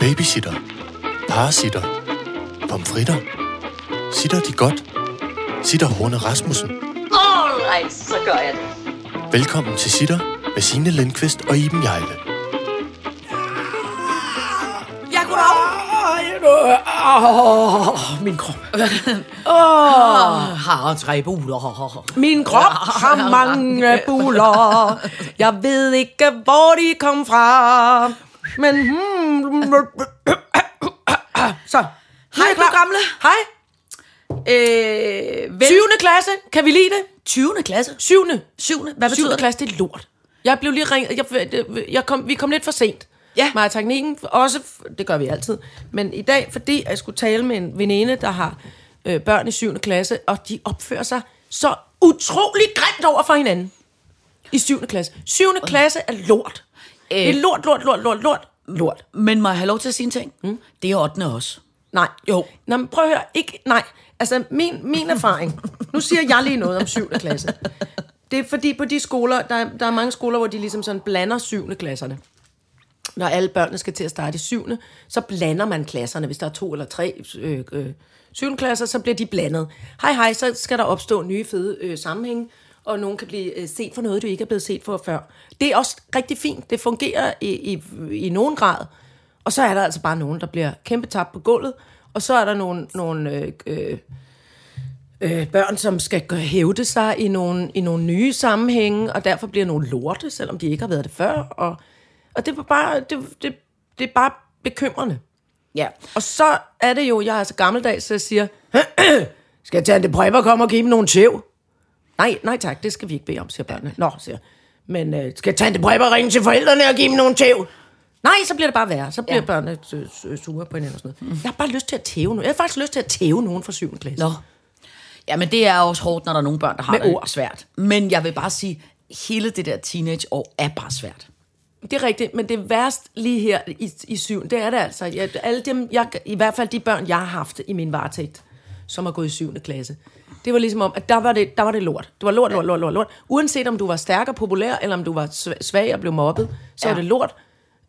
Babysitter. Parasitter. Pomfritter. Sitter de godt? Sitter Horne Rasmussen. Alright, så gør jeg det. Velkommen til Sitter med Signe Lindqvist og Iben Jejle. Ja, goddag. Åh, min krop. Åh, har tre buler. Min krop har mange buler. Jeg ved ikke, hvor de kom fra. Men... hmm, Så. Hej, du gamle. Hej. Øh, vel, 7. klasse. Kan vi lide det? 20. klasse. 7. 7. Hvad betyder 7. det? klasse, det er lort. Jeg blev lige ringet. Jeg, jeg kom, vi kom lidt for sent. Ja. Mig og teknikken, også, det gør vi altid. Men i dag, fordi jeg skulle tale med en veninde, der har øh, børn i 7. klasse, og de opfører sig så utrolig grimt over for hinanden. I 7. klasse. 7. klasse er lort. Øh. Det er lort, lort, lort, lort, lort, lort. Men må jeg have lov til at sige en ting? Mm. Det er 8. også. Nej. Jo. Nå, men prøv at høre. Ikke, nej. Altså, min, min erfaring. Nu siger jeg lige noget om 7. klasse. Det er fordi på de skoler, der, er- der er mange skoler, hvor de ligesom sådan blander 7. klasserne. Når alle børnene skal til at starte i 7. så blander man klasserne. Hvis der er to eller tre øh, øh, 7. klasser, så bliver de blandet. Hej hej, så skal der opstå nye fede øh, sammenhænge, og nogen kan blive øh, set for noget, du ikke er blevet set for før. Det er også rigtig fint. Det fungerer i, i, i nogen grad. Og så er der altså bare nogen, der bliver kæmpe tabt på gulvet, og så er der nogle, nogle øh, øh, øh, børn, som skal hævde sig i nogle, i nogle nye sammenhænge, og derfor bliver nogle lorte, selvom de ikke har været det før. Og, og det, var bare, det, det, det er bare bekymrende. Ja. Og så er det jo, jeg er så gammeldags, så jeg siger, skal tante Prepper komme og give dem nogle tæv? Nej, nej tak, det skal vi ikke bede om, siger børnene. Nå, siger jeg. Men øh, skal tante Prepper ringe til forældrene og give dem nogle tæv? Nej, så bliver det bare værre. Så bliver ja. børnene øh, sure på hinanden og sådan noget. Mm. Jeg har bare lyst til at tæve nu. Jeg har faktisk lyst til at tæve nogen fra 7. klasse. Nå. Ja, men det er også hårdt, når der er nogle børn, der har Med det ord. svært. Men jeg vil bare sige, hele det der teenageår er bare svært. Det er rigtigt, men det værst lige her i, i syv, det er det altså. Jeg, alle dem, jeg, I hvert fald de børn, jeg har haft i min varetægt, som har gået i 7. klasse. Det var ligesom om, at der var det, der var det lort. Det var lort, lort, lort, lort, lort. Uanset om du var stærk og populær, eller om du var sv- svag og blev mobbet, så ja. Var det lort.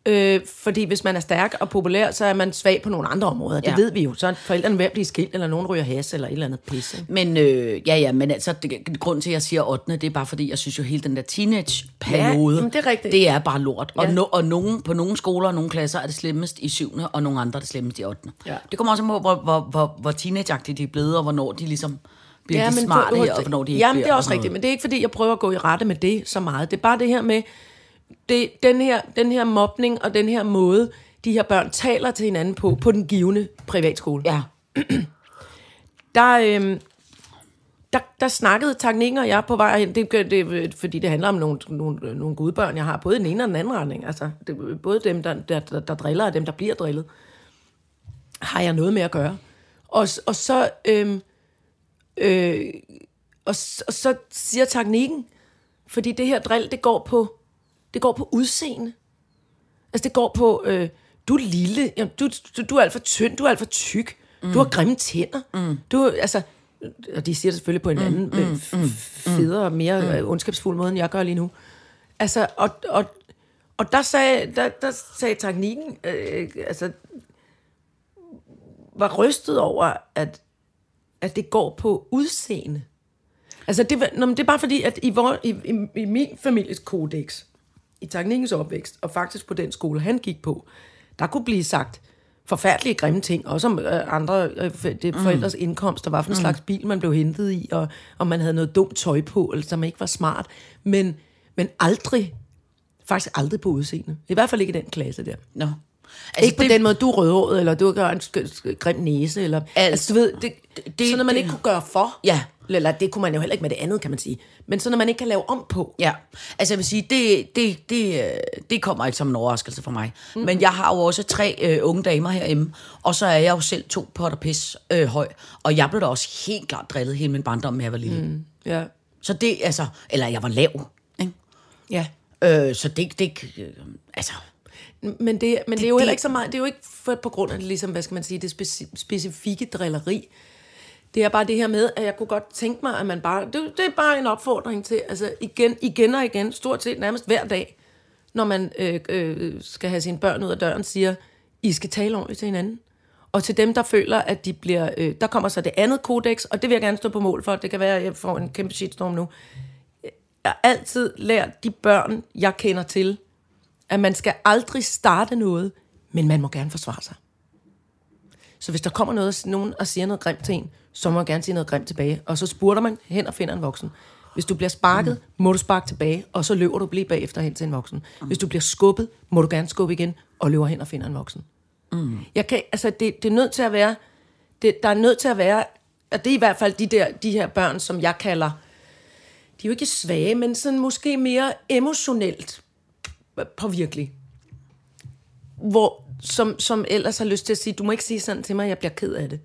Øh, fordi hvis man er stærk og populær, så er man svag på nogle andre områder. Det Ja. ved vi jo. Så er forældrene ved at blive skilt, eller nogen ryger has, eller et eller andet pisse. Men øh, ja, ja, men altså, det, grunden til, at jeg siger 8. det er bare fordi, jeg synes jo, hele den der teenage-periode, Ja, det er rigtigt. det er bare lort. Og, Ja. no, og nogen, på nogle skoler og nogle klasser er det slemmest i 7. og nogle andre er det slemmest i 8. Ja. Det kommer også på, hvor, hvor, hvor, hvor teenageagtige de er blevet, og hvornår de ligesom bliver ja, de smarte, på- og hvornår de ikke Jamen, bliver. det er også rigtigt, men det er ikke, fordi jeg prøver at gå i rette med det så meget. Det er bare det her med, det, den, her, den her mobning og den her måde, de her børn taler til hinanden på, på den givende privatskole. Ja, Der, øhm, der, der snakkede teknikken og jeg på vej hen, det, det, det, fordi det handler om nogle, nogle, nogle gudbørn, jeg har, både den ene og den anden retning. Altså, det, både dem, der, der, der, der driller, og dem, der bliver drillet, har jeg noget med at gøre. Og, og så... Øhm, øh, og, og så siger teknikken, fordi det her drill, det går på, det går på udseende. Altså det går på, øh, du er lille, jamen, du, du, du er alt for tynd, du er alt for tyk, mm. du har grimme tænder. Mm. Du, altså, og de siger det selvfølgelig på en anden, mm. øh, f- federe og mere mm. ondskabsfuld måde, end jeg gør lige nu. Altså, og, og, og der sagde, der, der sagde teknikken, øh, altså, var rystet over, at, at det går på udseende. Altså, det, nå, det er bare fordi, at i, vor, i, i, i min families kodex, i teknikkens opvækst, og faktisk på den skole, han gik på, der kunne blive sagt forfærdelige grimme ting, også om øh, andre øh, det forældres indkomst, og hvad for en slags bil, man blev hentet i, og om man havde noget dumt tøj på, eller som ikke var smart. Men, men aldrig, faktisk aldrig på udseende. I hvert fald ikke i den klasse der. Nå. Altså, ikke på det... den måde, du er rødhåret, eller du har en grim næse, eller... Altså, du ved, det, det, det- sådan noget, man det- ikke kunne gøre for. Ja. Eller det kunne man jo heller ikke med det andet, kan man sige. Men sådan noget, man ikke kan lave om på. Ja, altså jeg vil sige, det, det, det, øh, det kommer ikke som en overraskelse for mig. Mm. Men jeg har jo også tre øh, unge damer herhjemme, og så er jeg jo selv to potter pis øh, høj. Og jeg blev da også helt klart drillet hele min barndom, da jeg var lille. Mm. Ja. Så det, altså, eller jeg var lav, ikke? Ja. Øh, så det, det øh, altså, Men det, men det, det er jo heller ikke så meget, det er jo ikke for, på grund af det, ligesom, hvad skal man sige, det speci- specifikke drilleri. Det er bare det her med, at jeg kunne godt tænke mig, at man bare, det, det er bare en opfordring til, altså igen, igen og igen, stort set nærmest hver dag, når man øh, øh, skal have sine børn ud af døren, siger, I skal tale ordentligt til hinanden. Og til dem, der føler, at de bliver... Øh, der kommer så det andet kodex, og det vil jeg gerne stå på mål for. Det kan være, at jeg får en kæmpe shitstorm nu. Jeg har altid lært de børn, jeg kender til, at man skal aldrig starte noget, men man må gerne forsvare sig. Så hvis der kommer noget, nogen og siger noget grimt til en, så må man gerne sige noget grimt tilbage. Og så spurter man hen og finder en voksen. Hvis du bliver sparket, mm. må du sparke tilbage, og så løber du lige bagefter hen til en voksen. Mm. Hvis du bliver skubbet, må du gerne skubbe igen, og løber hen og finder en voksen. Mm. Jeg kan, altså det, det er nødt til at være, det, der er nødt til at være, og det er i hvert fald de, der, de her børn, som jeg kalder, de er jo ikke svage, men sådan måske mere emotionelt påvirkelige. Hvor, som, som ellers har lyst til at sige, du må ikke sige sådan til mig, jeg bliver ked af det.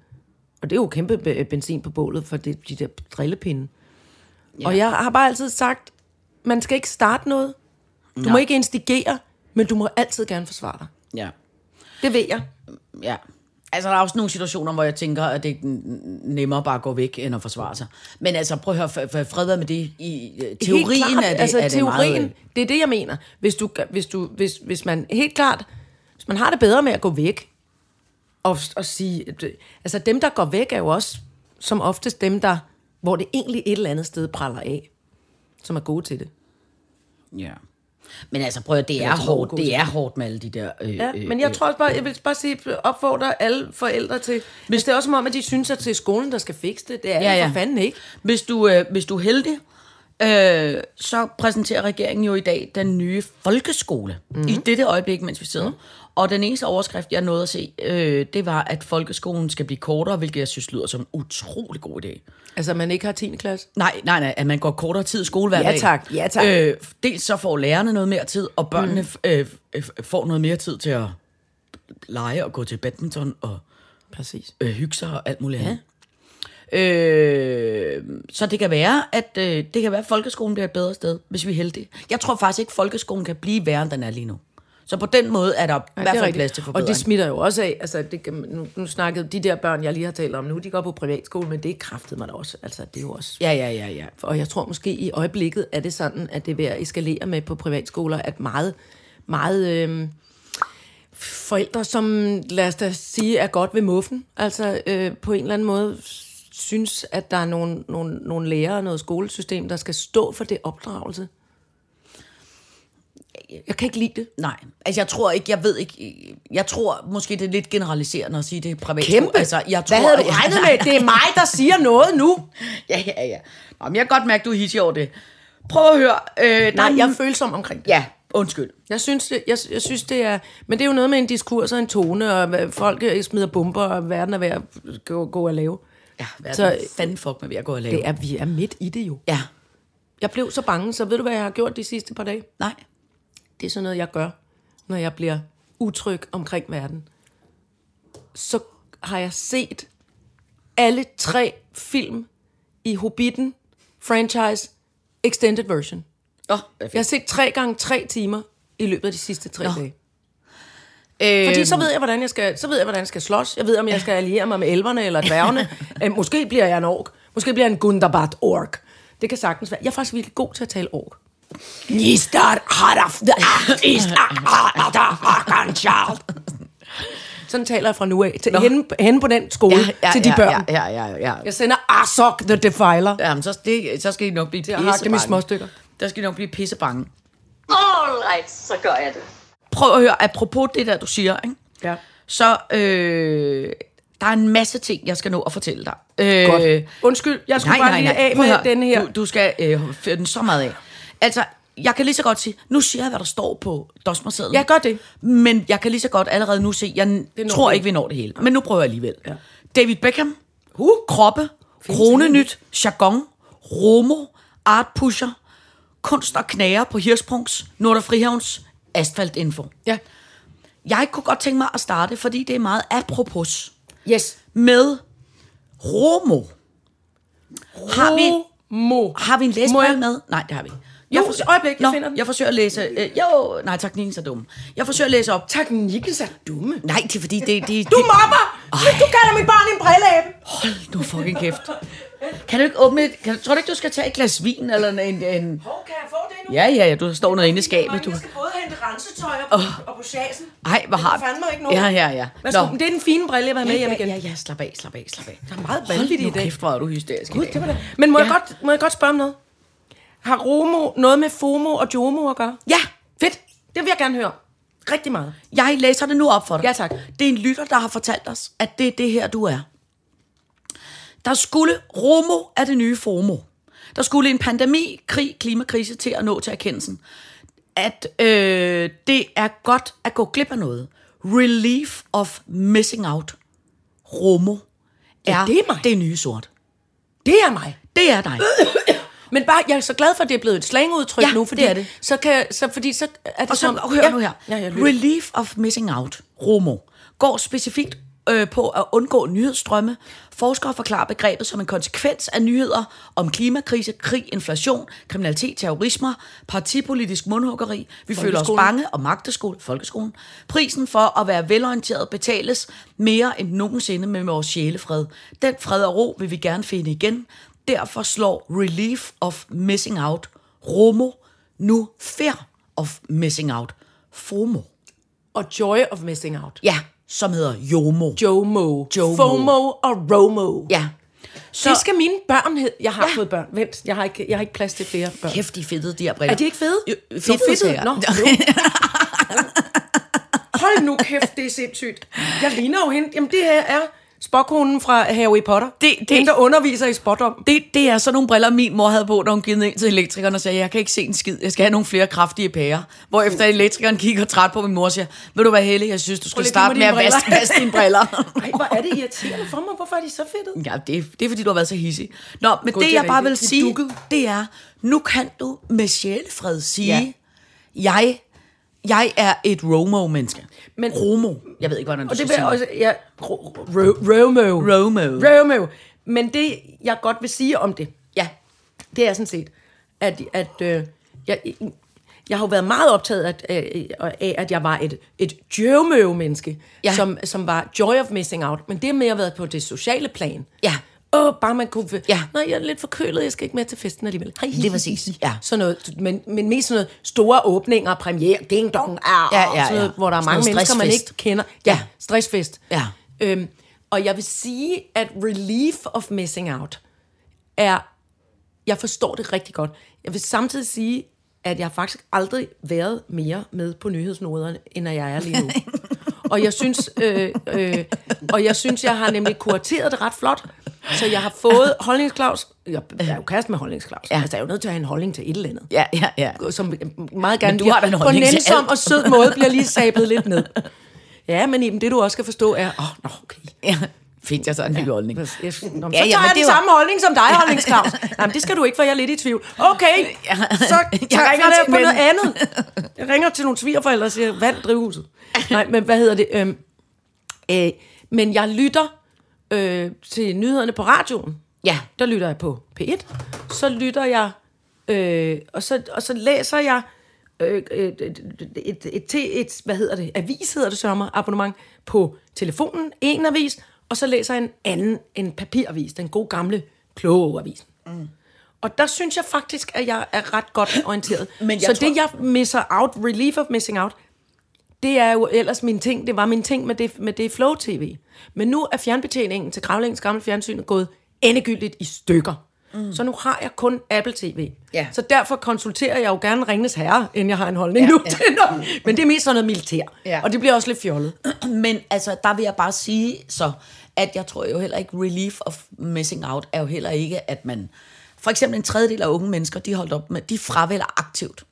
Og det er jo kæmpe be- benzin på bålet for det, de der drillepinde. Ja. Og jeg har bare altid sagt, man skal ikke starte noget. Du Nej. må ikke instigere, men du må altid gerne forsvare dig. Ja. Det ved jeg. Ja. Altså, der er også nogle situationer, hvor jeg tænker, at det er nemmere bare at gå væk, end at forsvare sig. Men altså, prøv at høre, fred med det. I øh, teorien helt klart, er det, altså, er det teorien, meget... det er det, jeg mener. Hvis, du, hvis, du, hvis, hvis man helt klart, hvis man har det bedre med at gå væk, og, og sige, altså dem, der går væk, er jo også som oftest dem, der, hvor det egentlig et eller andet sted praller af, som er gode til det. Ja. Men altså, prøv at, det er hårdt. Det er hårdt med alle de der... Øh, Ja, øh, men jeg tror også bare, jeg vil bare sige, opfordre alle forældre til, hvis det er også som om, at de synes, at det er skolen, der skal fikse det. Det er ja, Ja, for fanden ikke. Hvis du, øh, hvis du er heldig, øh, så præsenterer regeringen jo i dag den nye folkeskole. Mm. I dette øjeblik, mens vi sidder. Og den eneste overskrift, jeg nåede at se, øh, det var, at folkeskolen skal blive kortere, hvilket jeg synes lyder som en utrolig god idé. Altså, man ikke har 10. klasse. Nej, nej, nej, at man går kortere tid i skole hver Ja, dag. tak. Ja, tak. Øh, dels så får lærerne noget mere tid, og børnene mm. øh, øh, får noget mere tid til at lege og gå til badminton og Præcis. øh, hygge sig og alt muligt andet. Øh, så det kan være, at øh, det kan være, at folkeskolen bliver et bedre sted, hvis vi er heldige. Jeg tror faktisk ikke, at folkeskolen kan blive værre, end den er lige nu. Så på den måde er der i Ja, hvert det er fald plads til Og forbedring. det smitter jo også af, altså det, nu, nu snakkede de der børn, jeg lige har talt om nu, de går på privatskole, men det kraftet mig da også. Altså det er jo også... Ja, ja, ja, ja. Og jeg tror måske i øjeblikket er det sådan, at det er ved at eskalere med på privatskoler, at meget, meget øh, forældre, som lad os da sige, er godt ved muffen, altså øh, på en eller anden måde synes, at der er nogle, nogle, nogle lærere og noget skolesystem, der skal stå for det opdragelse. Jeg kan ikke lide det. Nej, altså jeg tror ikke, jeg ved ikke, jeg tror måske det er lidt generaliserende at sige, det er privat. Kæmpe. Altså, jeg tror, Hvad havde du regnet med? Det er mig, der siger noget nu. Ja, ja, ja. Nå, men jeg kan godt mærke, at du er hissig over det. Prøv at høre. Øh, Nej, jeg er følsom omkring det. Ja, undskyld. Jeg synes, det, jeg, jeg synes, det er... Men det er jo noget med en diskurs og en tone, og folk øh, smider bomber, og verden er ved at gå, gå og lave. Ja, er Så- fanden fuck med ved at gå og lave? Det er, vi er midt i det jo. Ja, Jeg blev så bange, så ved du, hvad jeg har gjort de sidste par dage? nej. Det er sådan noget, jeg gør, når jeg bliver utryg omkring verden. Så har jeg set alle tre film i Hobbiten franchise extended version. Oh, Jeg har set tre gange tre timer i løbet af de sidste tre Nå. dage. øh, Fordi så ved jeg, hvordan jeg skal, så ved jeg, hvordan jeg skal slås. Jeg ved, om jeg skal alliere mig med elverne eller dværgene. Øh, Måske bliver jeg en ork. Måske bliver jeg en Gundabad ork. Det kan sagtens være. Jeg er faktisk virkelig god til at tale ork. Nistar haraf the Sådan taler jeg fra nu af. Til, henne, henne på den skole ja, ja, til de børn. Ja, ja, ja, ja. Jeg sender Arsok the Defiler. Ja, Jamen, så, det, så skal I nok blive jeg har dem i små stykker. Der skal I nok blive pissebange. All right, så gør jeg det. Prøv at høre, apropos det der, du siger, ikke? Ja. så øh, der er en masse ting, jeg skal nå at fortælle dig. Øh, Godt. Undskyld, jeg skulle bare lige af Prøv med at høre. den her. Du, du skal øh, føre den så meget af. Altså, jeg kan lige så godt sige, nu siger jeg, hvad der står på dosmersedlen. Ja, gør det. Men jeg kan lige så godt allerede nu se, jeg tror vi ikke, vi når det hele. Men nu prøver jeg alligevel. Ja. David Beckham, uh, Kroppe, Kronenyt, Jargon, Romo, Art Pusher, Kunst og Knager på Hirschsprungs, Nord- og Frihavns, Asfaltinfo. Ja. Jeg kunne godt tænke mig at starte, fordi det er meget apropos, Yes. med Romo. Har vi, Mo. har vi en jeg- med? Nej, det har vi ikke. Jeg for, øjeblik, jeg Nå, finder den. jeg forsøger at læse... Øh, jo, nej, teknikken er dum. Jeg forsøger at læse op. Teknikken er dumme. Nej, det er fordi, det... det Du mobber! Du kalder mit barn en brilleabe. Hold nu fucking kæft. Kan du ikke åbne et... Kan, tror du ikke, du skal tage et glas vin eller en... en Hvor kan jeg få det nu? ja, ja, ja, du står noget inde i skabet. Du... Jeg skal både hente rensetøj og, og på chasen. Ej, hvor har... Er fandme ikke nogen. Ja, ja, ja. Værsgo, det er den fine brille, jeg have med hjem igen. ja, ja, slap af, slap af, slap af. Der er meget Hold vanvittigt i nu dag. kæft, hvor er du hysterisk Gud, det var det. Men må, ja. Ja. jeg godt, må jeg godt spørge om noget? Har Romo noget med FOMO og JOMO at gøre? Ja, Fedt. Det vil jeg gerne høre. Rigtig meget. jeg læser det nu op for dig. Ja, tak. Det er en lytter, der har fortalt os, at det er det her, du er. Der skulle Romo af det nye FOMO. Der skulle en pandemi, krig, klimakrise til at nå til erkendelsen, at øh, det er godt at gå glip af noget. Relief of missing out. Romo er, det er mig. det nye sort. Det er mig. Det er dig. Men bare, jeg er så glad for, at det er blevet et slangudtryk Ja, nu, fordi, det er det. Så kan, så, fordi så er det Og så som... hør ja. nu her. Ja, jeg. Relief of missing out, ROMO, går specifikt øh, på at undgå nyhedsstrømme. Forskere forklarer begrebet som en konsekvens af nyheder om klimakrise, krig, inflation, kriminalitet, terrorismer, partipolitisk mundhuggeri. Vi føler os bange og magteskole, folkeskolen. Prisen for at være velorienteret betales mere end nogensinde med vores sjælefred. Den fred og ro vil vi gerne finde igen. Derfor slår Relief of Missing Out, ROMO, nu Fear of Missing Out, FOMO. Og Joy of Missing Out. Ja, som hedder JOMO. JOMO. JOMO. FOMO og ROMO. Ja. Så det skal mine børn hedde. Jeg har Ja. fået børn. Vent, jeg har, ikke, jeg har ikke plads til flere børn. Kæft, de er fedtede, de her briller. Er de ikke fede? Jo, Nå, fedtede, sagde jeg. Nå. Hold nu kæft, det er sindssygt. Jeg ligner jo hende. Jamen, det her er spokkonen fra Harry Potter. Det- det- Hende, der underviser i spådom. Det, det er sådan nogle briller, min mor havde på, da hun gik ind til elektrikeren og sagde, jeg kan ikke se en skid, jeg skal have nogle flere kraftige pærer. Hvor efter elektrikeren kigger træt på min mor og siger, vil du være heldig, jeg synes, du skal starte med at vaske, briller." vaske dine briller. Ej, hvor er det irriterende for mig. Hvorfor er de så fedtede? Ja, det, det er fordi, du har været så hissig. Nå, men God, det det jeg bare vil sige, dukkede. det er, nu kan du med sjælefred sige, Ja. jeg, jeg er et Romo-menneske. Men- Men, Romo. Jeg ved ikke, hvordan du Og det skal også... Ja, ro- ro- Romo. Romo. Romo. Men det, jeg godt vil sige om det, Ja. det er sådan set, at, at øh, jeg, jeg har jo været meget optaget af, af, af at jeg var et, et Jomo-menneske, Ja. som, som var joy of missing out. Men det med at være på det sociale plan. Ja. Åh, bare man kunne... Ja. Nej, jeg er lidt forkølet, jeg skal ikke med til festen alligevel. Hej, Lige præcis, ja. Sådan noget, men, men mest sådan noget store åbninger, premiere, ding dong, ah, Ja, ja, sådan noget, hvor der er Sådan mange mennesker, man ikke kender. Ja, Ja. stressfest. Ja. Øhm, og jeg vil sige, at relief of missing out er, jeg forstår det rigtig godt. Jeg vil samtidig sige, at jeg har faktisk aldrig været mere med på nyhedsnoderne, end jeg er lige nu. og jeg synes, øh, øh, og jeg synes, jeg har nemlig kurateret det ret flot. Så jeg har fået holdningsklaus. Jeg er jo kæreste med holdningsklaus. Ja. Ja. Altså, jeg er jo nødt til at have en holdning til et eller andet Ja, ja, ja. som meget gerne du har da en bliver- på en holdning til nænsom og sød måde bliver lige sablet lidt ned. Ja, men Iben, det du også skal forstå er, åh, oh, nå, okay. ja. Fint, jeg så en ny holdning. Jeg, jeg, nå, men Ja, så ja, tager men jeg den var- samme holdning som dig, holdningsklaus. Nej, men det skal du ikke, for jeg er lidt i tvivl. Okay, så Jeg jeg ringer til jeg på noget andet. Jeg ringer til nogle svigerforældre og siger, vand drivhuset. Nej, men hvad hedder det? Øhm, øh, men jeg lytter øh, til nyhederne på radioen. Ja. Der lytter jeg på P1. Så lytter jeg, øh, og, så, og så læser jeg øh, et, et, et, et, et, et, hvad hedder det, avis hedder det sommer, abonnement på telefonen, en avis, og så læser jeg en anden, en papiravis, den gode gamle kloge avis. Mm. Og der synes jeg faktisk, at jeg er ret godt orienteret. Men så tror- det, jeg misser out, relief of missing out, det er jo ellers min ting. Det var min ting med det, med det Flow TV. Men nu er fjernbetjeningen til Gravlingens gamle fjernsyn gået endegyldigt i stykker. Mm. Så nu har jeg kun Apple TV. Ja. Så derfor konsulterer jeg jo gerne Ringnes Herre, inden jeg har en holdning ja, nu ja. til noget. Men det er mest sådan noget militær. Ja. Og det bliver også lidt fjollet. Men altså, der vil jeg bare sige så, at jeg tror jo heller ikke, relief of missing out er jo heller ikke, at man... For eksempel en tredjedel af unge mennesker, de holdt op med, de fravælger aktivt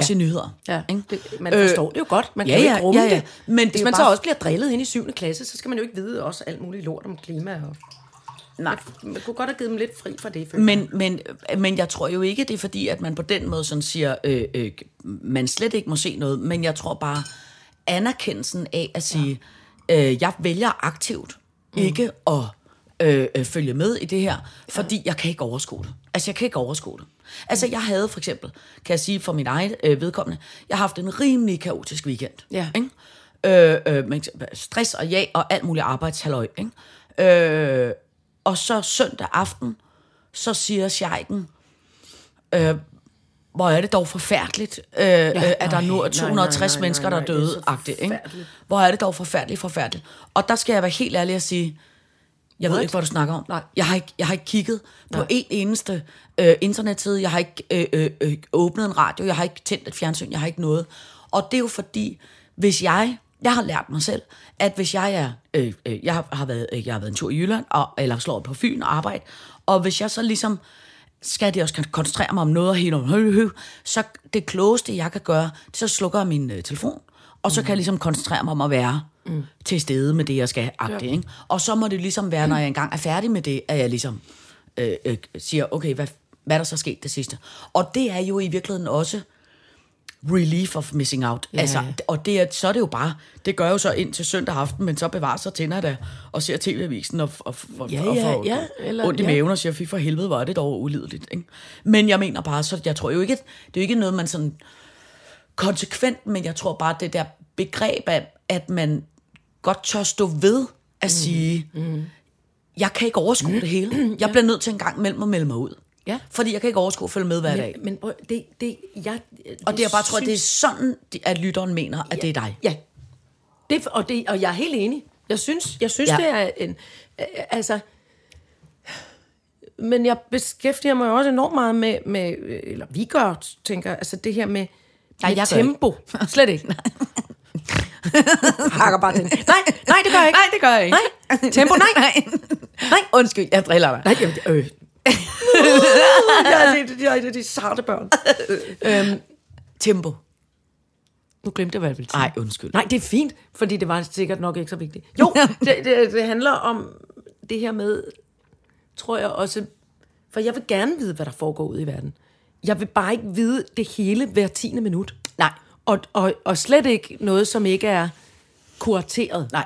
Ja. se nyheder. Ja, ikke? det, man forstår det jo godt. Man ja, kan jo ja, ikke rumme ja, ja. det. Men det Hvis jo man så bare- også bliver drillet hen i 7. klasse, så skal man jo ikke vide også alt muligt lort om klima. Og Nej. man kunne godt have givet dem lidt fri fra det. jeg. Men, men, men jeg tror jo ikke, det er fordi, at man på den måde sådan siger, øh, øh, man slet ikke må se noget, men jeg tror bare, anerkendelsen af at sige, øh, jeg vælger aktivt mm. ikke at, øh, øh, følge med i det her, fordi jeg kan ikke overskue det. Altså, jeg kan ikke overskue det. Altså, jeg havde for eksempel, kan jeg sige for min egen øh, vedkommende, jeg har haft en rimelig kaotisk weekend. Ja. Ikke? Øh, øh, med stress og ja og alt muligt arbejdshalløj. Ikke? Øh, og så søndag aften, så siger Scheiken, øh, hvor er det dog forfærdeligt, øh, ja, øh, at der nu er nej, 260 nej, nej, mennesker, nej, der er døde. Hvor er det dog forfærdeligt, forfærdeligt. Og der skal jeg være helt ærlig at sige, jeg ved What? ikke, hvad du snakker om. Nej. Jeg har ikke, jeg har ikke kigget på en eneste øh, internetside. Jeg har ikke øh, øh, øh, åbnet en radio. Jeg har ikke tændt et fjernsyn. Jeg har ikke noget. Og det er jo fordi, hvis jeg... Jeg har lært mig selv, at hvis jeg er... Øh, øh, jeg, har, været, øh, jeg har været en tur i Jylland, og, eller slået på Fyn og arbejde. Og hvis jeg så ligesom skal det også kan koncentrere mig om noget og hele hø, hø, så det klogeste, jeg kan gøre, det så slukker jeg min øh, telefon, og så kan jeg ligesom koncentrere mig om at være mm. til stede med det, jeg skal agtigt, ikke? Og så må det ligesom være, når jeg engang er færdig med det, at jeg ligesom øh, øh, siger, okay, hvad, hvad er der så sket det sidste? Og det er jo i virkeligheden også relief of missing out. Ja. Altså, og det er, så er det jo bare, det gør jo så ind til søndag aften, men så bevarer sig tænder der og ser tv-avisen og, og, og, Ja, og ja, får ja, eller- ondt i ja. maven og siger, fy for helvede, er det dog ulideligt. Ikke? Men jeg mener bare, så jeg tror jo ikke, det er jo ikke noget, man sådan konsekvent, men jeg tror bare, det der begreb af, at man godt tør stå ved at sige, mm. jeg kan ikke overskue det hele. Jeg bliver nødt til en gang mellem at melde mig ud. Ja. Fordi jeg kan ikke overskue at følge med hver dag. Men, men prøv, det, det, jeg, Og det jeg bare tror, at det er sådan, at lytteren mener, at det er dig. Ja. Det, og, det, og jeg er helt enig. Jeg synes, jeg synes Ja. ja. det er en... Altså... Men jeg beskæftiger mig også enormt meget med, med øh, eller vi gør, tænker altså det her med, med jeg tempo. Slet ikke. Hakker bare til. Nej, nej, det gør jeg ikke. Nej, det gør jeg ikke. Nej, tempo, nej. nej. Nej, undskyld, jeg driller dig. Nej, jeg, øh. ja, det, det, det, det, det er sarte børn. øhm, Tempo. nu glemte jeg, hvad jeg ville sige. Nej, undskyld. Nej, det er fint, fordi det var sikkert nok ikke så vigtigt. Jo, det, det, det handler om det her med, tror jeg også, for jeg vil gerne vide, hvad der foregår ude i verden. Jeg vil bare ikke vide det hele hver tiende minut. Nej. Og, og, og slet ikke noget, som ikke er kurateret. Nej.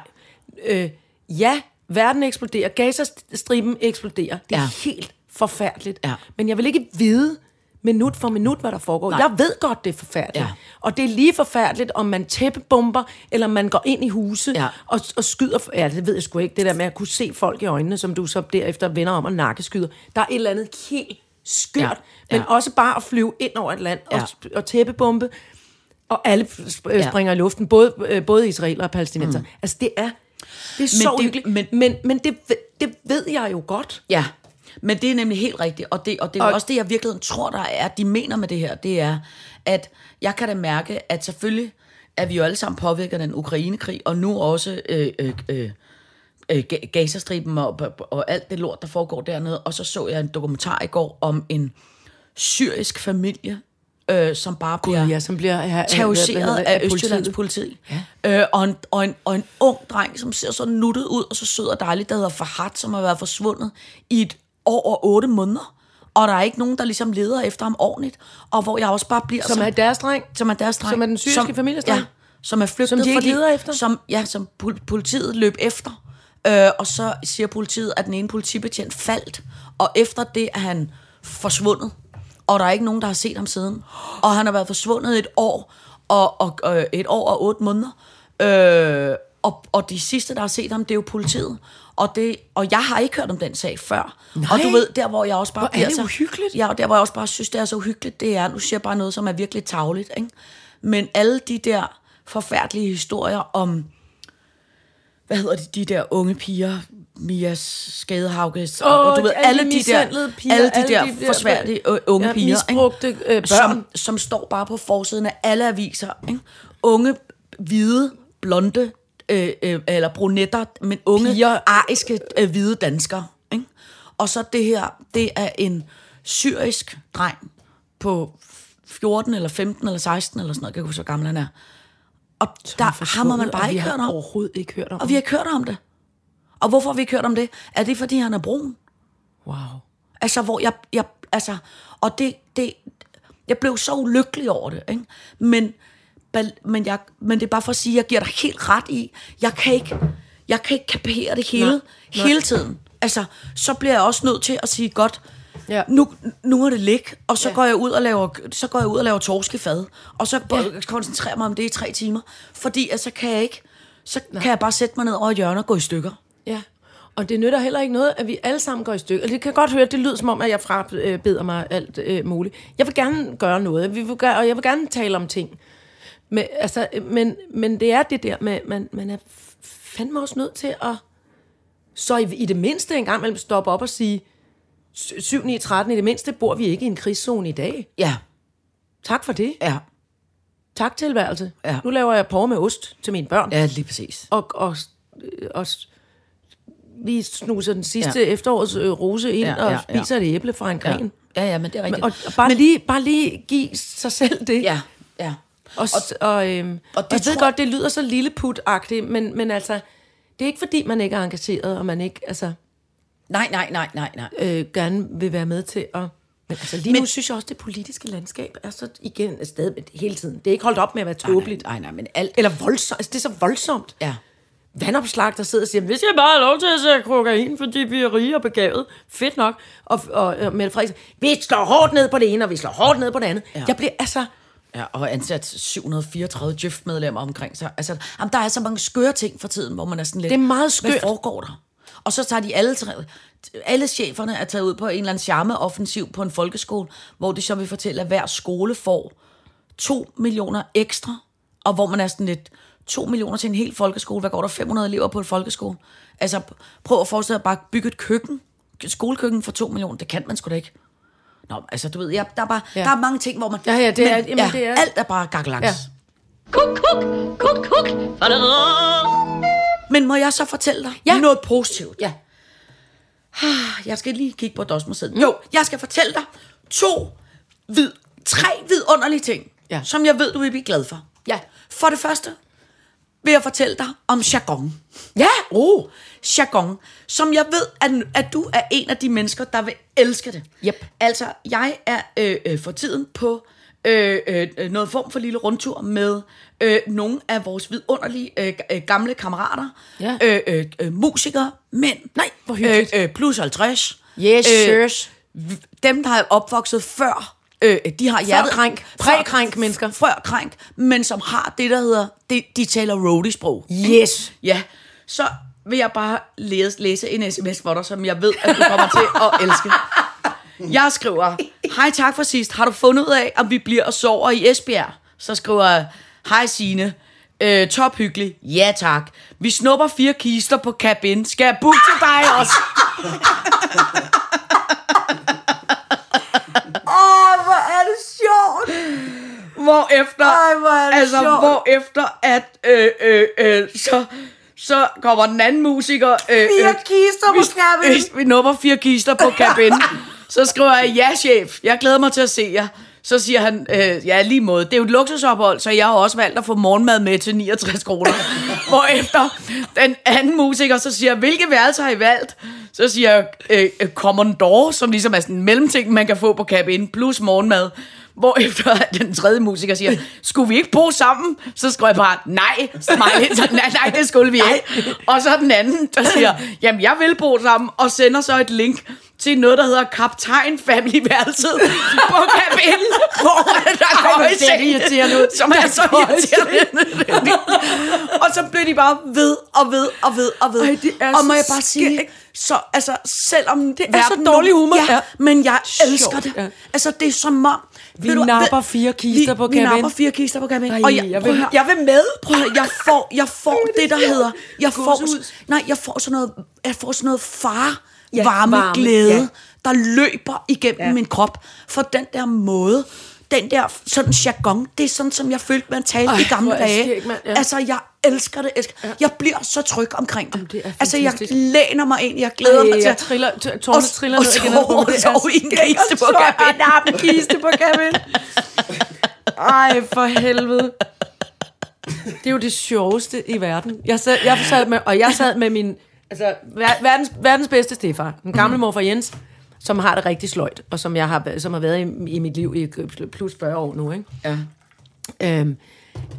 Øh, ja, verden eksploderer, Gazastriben eksploderer. Det er Ja. ja. helt forfærdeligt. Ja. Men jeg vil ikke vide minut for minut, hvad der foregår. Nej. Jeg ved godt, det er forfærdeligt. Ja. Og det er lige forfærdeligt, om man tæppebomber, eller man går ind i huse Ja. og, og skyder. Ja, det ved jeg sgu ikke. Det der med at kunne se folk i øjnene, som du så derefter vender om og nakkeskyder. Der er et eller andet helt skørt. Ja. Ja. Ja. Men også bare at flyve ind over et land Ja. og, og tæppebombe. Og alle Ja. springer i luften, både, øh, både israeler og palæstinenser. Mm. Altså, det er, det er så det- uhyggeligt. men- Men, men, men det, det ved jeg jo godt. Ja, men det er nemlig helt rigtigt, og det, og det er Og- også det, jeg virkelig tror, der er, de mener med det her, det er, at jeg kan da mærke, at selvfølgelig er vi jo alle sammen påvirket af den Ukraine-krig, og nu også øh, øh, øh, øh, Ga- Gazastriben og, og alt det lort, der foregår dernede. Og så så jeg en dokumentar i går om en syrisk familie, øh, som bare bliver ja, som bliver her, terroriseret af, politiet. Østjyllands politi. Ja. Øh, og, en, og, en, og en ung dreng, som ser så nuttet ud, og så sød og dejlig, der hedder Fahad, som har været forsvundet i et år og otte måneder. Og der er ikke nogen, der ligesom leder efter ham ordentligt. Og hvor jeg også bare bliver Som så, er deres dreng. som er deres dreng. som er den syriske families dreng? Ja, som er flygtet. Som de ikke fordi, leder efter? Som, ja, som pol- politiet løb efter. Øh, og så siger politiet, at den ene politibetjent faldt. Og efter det er han forsvundet. Og der er ikke nogen, der har set ham siden. Og han har været forsvundet et år og, og, og et år og otte måneder. Øh, og, og de sidste, der har set ham, det er jo politiet. Og, det, og jeg har ikke hørt om den sag før. Nej. Og du ved, der hvor jeg også bare Hvor er det så, uhyggeligt. Ja, og der hvor jeg også bare synes, det er så uhyggeligt, det er, nu siger jeg bare noget, som er virkelig tavligt, ikke? Men alle de der forfærdelige historier om, hvad hedder de, de der unge piger, Mias Skadehauges, og, og du ved, alle alle de de der, piger, alle de alle der de der- forsværdelige øh, unge Ja, piger, misbrugte, øh, børn. Som, som står bare på forsiden af alle aviser, ikke? Unge, hvide, blonde, øh, øh, eller brunetter, men unge, Piger. ariske, øh, hvide danskere, ikke? Og så det her, det er en syrisk dreng på 14 eller 15 eller 16 eller sådan noget, jeg kan ikke huske, hvor gammel han er. Og der har man bare ikke hørt om. overhovedet ikke hørt om Og vi har ikke hørt om det. Og hvorfor har vi ikke hørt om det? Er det, fordi han er brun? Wow. Altså, hvor jeg, jeg altså, og det, det, jeg blev så ulykkelig over det, ikke? Men, men, jeg, men det er bare for at sige, at jeg giver dig helt ret i, jeg kan ikke, jeg kan ikke kapere det hele, Nej, nej. hele tiden. Altså, så bliver jeg også nødt til at sige, godt, Ja. nu, nu må det ligge, og så, Ja. går jeg ud og laver, så går jeg ud og laver torskefad, og så ja. koncentrerer mig om det i tre timer, fordi så kan jeg ikke, så Nej. kan jeg bare sætte mig ned over et hjørne og gå i stykker. Ja, og det nytter heller ikke noget, at vi alle sammen går i stykker. Det kan godt høre, det lyder som om, at jeg frabeder mig alt øh, muligt. Jeg vil gerne gøre noget, vi vil gøre, og jeg vil gerne tale om ting. Men, altså, men, men det er det der med, man, man er fandme også nødt til at, så i, i det mindste en gang mellem stoppe op og sige, 7, 9, 13, i det mindste bor vi ikke i en krigszone i dag. Ja, Tak for det. ja, Tak tilværelse. Ja. Nu laver jeg porre med ost til mine børn. ja, lige præcis. og, og, og vi snuser den sidste ja. efterårs øh, rose ind ja, Ja, og ja, ja. spiser et æble fra en Ja, gren. ja, ja men det er rigtigt. Men, og, og bare, men, lige, bare lige give sig selv det. ja, ja. Og, og, og, øhm, og, det jeg ved tror- godt, det lyder så lilleput-agtigt, men, men altså, det er ikke fordi, man ikke er engageret, og man ikke altså, Nej, nej, nej, nej, nej. øh, gerne vil være med til at... Men altså, lige men, nu synes jeg også, det politiske landskab er så igen et sted hele tiden. Det er ikke holdt op med at være tåbeligt. Nej, nej, men alt... Eller voldsomt. Altså, det er så voldsomt. Ja. Vandopslag, der sidder og siger, vi skal bare have lov til at se kokain, fordi vi er rige og begavet. Fedt nok. Og, og, og Mette Frederiksen, vi slår hårdt ned på det ene, og vi slår hårdt ned på det andet. Ja. Jeg bliver altså... Ja, og ansat 734 Jøft-medlemmer omkring sig. Altså, jamen, der er så mange skøre ting for tiden, hvor man er sådan lidt... Det er meget Hvad skørt. foregår der? Og så tager de alle, tre- alle cheferne er taget ud på en eller anden charme-offensiv på en folkeskole, hvor de så vil fortælle, at hver skole får 2 millioner ekstra, og hvor man er sådan lidt, 2 millioner til en hel folkeskole, hvad går der 500 elever på en folkeskole? Altså, prøv at forestille dig at bare bygge et køkken, et skolekøkken for 2 millioner, det kan man sgu da ikke. Nå, altså du ved, ja, der, er bare, Ja. der er mange ting, hvor man... Ja, ja, det er- jamen, ja, det er- Alt er bare gakkelangs. Ja. Ja. Kuk, kuk, kuk, kuk. Men må jeg så fortælle dig Ja. ja. noget positivt? Ja. Jeg skal lige kigge på Dosmuseet. Jo, jeg skal fortælle dig to, vid, tre vidunderlige ting, Ja. som jeg ved, du vil blive glad for. Ja. For det første vil jeg fortælle dig om jargon. Ja. Oh, jargon, som jeg ved, at, at du er en af de mennesker, der vil elske det. Yep. Altså, jeg er øh, øh, for tiden på øh, øh, øh, noget form for lille rundtur med øh, nogle af vores vidunderlige øh, øh, gamle kammerater. Ja. Øh, øh, øh, musikere, mænd. Nej, hvor hyggeligt. Øh, øh, plus 50. Yes, sirs. v- Dem, der er opvokset før, øh, de har hjertet... krænk. Præ-krænk mennesker. Før krænk, men som har det, der hedder... De, de taler roadie-sprog. Yes. Ja, så vil jeg bare læse, læse en sms for dig, som jeg ved, at du kommer til at elske. Jeg skriver, hej tak for sidst. Har du fundet ud af, om vi bliver og sover i Esbjerg? Så skriver jeg, hej Signe. Øh, top hyggelig. Ja tak. Vi snupper fire kister på cabin. Skal jeg booke til dig også? Åh, hvor er det sjovt. Hvor efter, Ej, hvor altså, sjovt. hvor efter at, øh, øh, øh, så, så kommer den anden musiker. Øh, Fire øh, kister på vi, cabin. Vi, vi nupper fire kister på cabin. så skriver jeg, ja chef, jeg glæder mig til at se jer. Så siger han, øh, ja lige måde, det er jo et luksusophold, så jeg har også valgt at få morgenmad med til 69 kroner. Hvorefter den anden musiker så siger, hvilke værelser har I valgt? Så siger jeg, øh, øh, Commodore, som ligesom er sådan en mellemting, man kan få på cabin, plus morgenmad. Hvorefter den tredje musiker siger, skulle vi ikke bo sammen? Så skriver jeg bare, nej, smiley. Så, nej, nej, det skulle vi ikke. Og så den anden, der siger, jamen jeg vil bo sammen, og sender så et link til noget, der hedder Kaptajn Family Værelset på kabinen, hvor der i ser det seng, irriterende ud. som er så irriterende. og så bliver de bare ved og ved og ved og ved. Ej, det er og må jeg bare sige, skægt. så altså, selvom det er så dårlig humor. Ja, men jeg elsker det. ja. Altså, det er som om... Vi ved du- napper ved- fire kister vi, på Vi cabin. napper fire kister på cabin. Ej, og jeg, jeg vil- jeg vil med. Prøv at jeg får, jeg får det, der hedder... Jeg får, nej, jeg får sådan noget, jeg får sådan noget far, Ja, varme, varme, glæde, ja. der løber igennem Ja. min krop. For den der måde, den der sådan jargon, det er sådan, som jeg følte, man talte i gamle dage. ja. Altså, jeg elsker det. Elsker. Ja. Jeg bliver så tryg omkring det. Jamen, det altså, jeg læner mig ind, jeg glæder Ej, mig til jeg triller, tårne Og- triller og ned igen. sove- Det er sove i en kiste på Og cabin. nappe en kiste på cabin. Ej, for helvede. Det er jo det sjoveste i verden. Jeg sad, jeg sad med, og jeg sad med min altså, ver- verdens, verdens bedste stefar, den gamle Mhm. morfar Jens, som har det rigtig sløjt, og som, jeg har, som har været i, i mit liv i plus 40 år nu. Ikke? Ja. Øhm,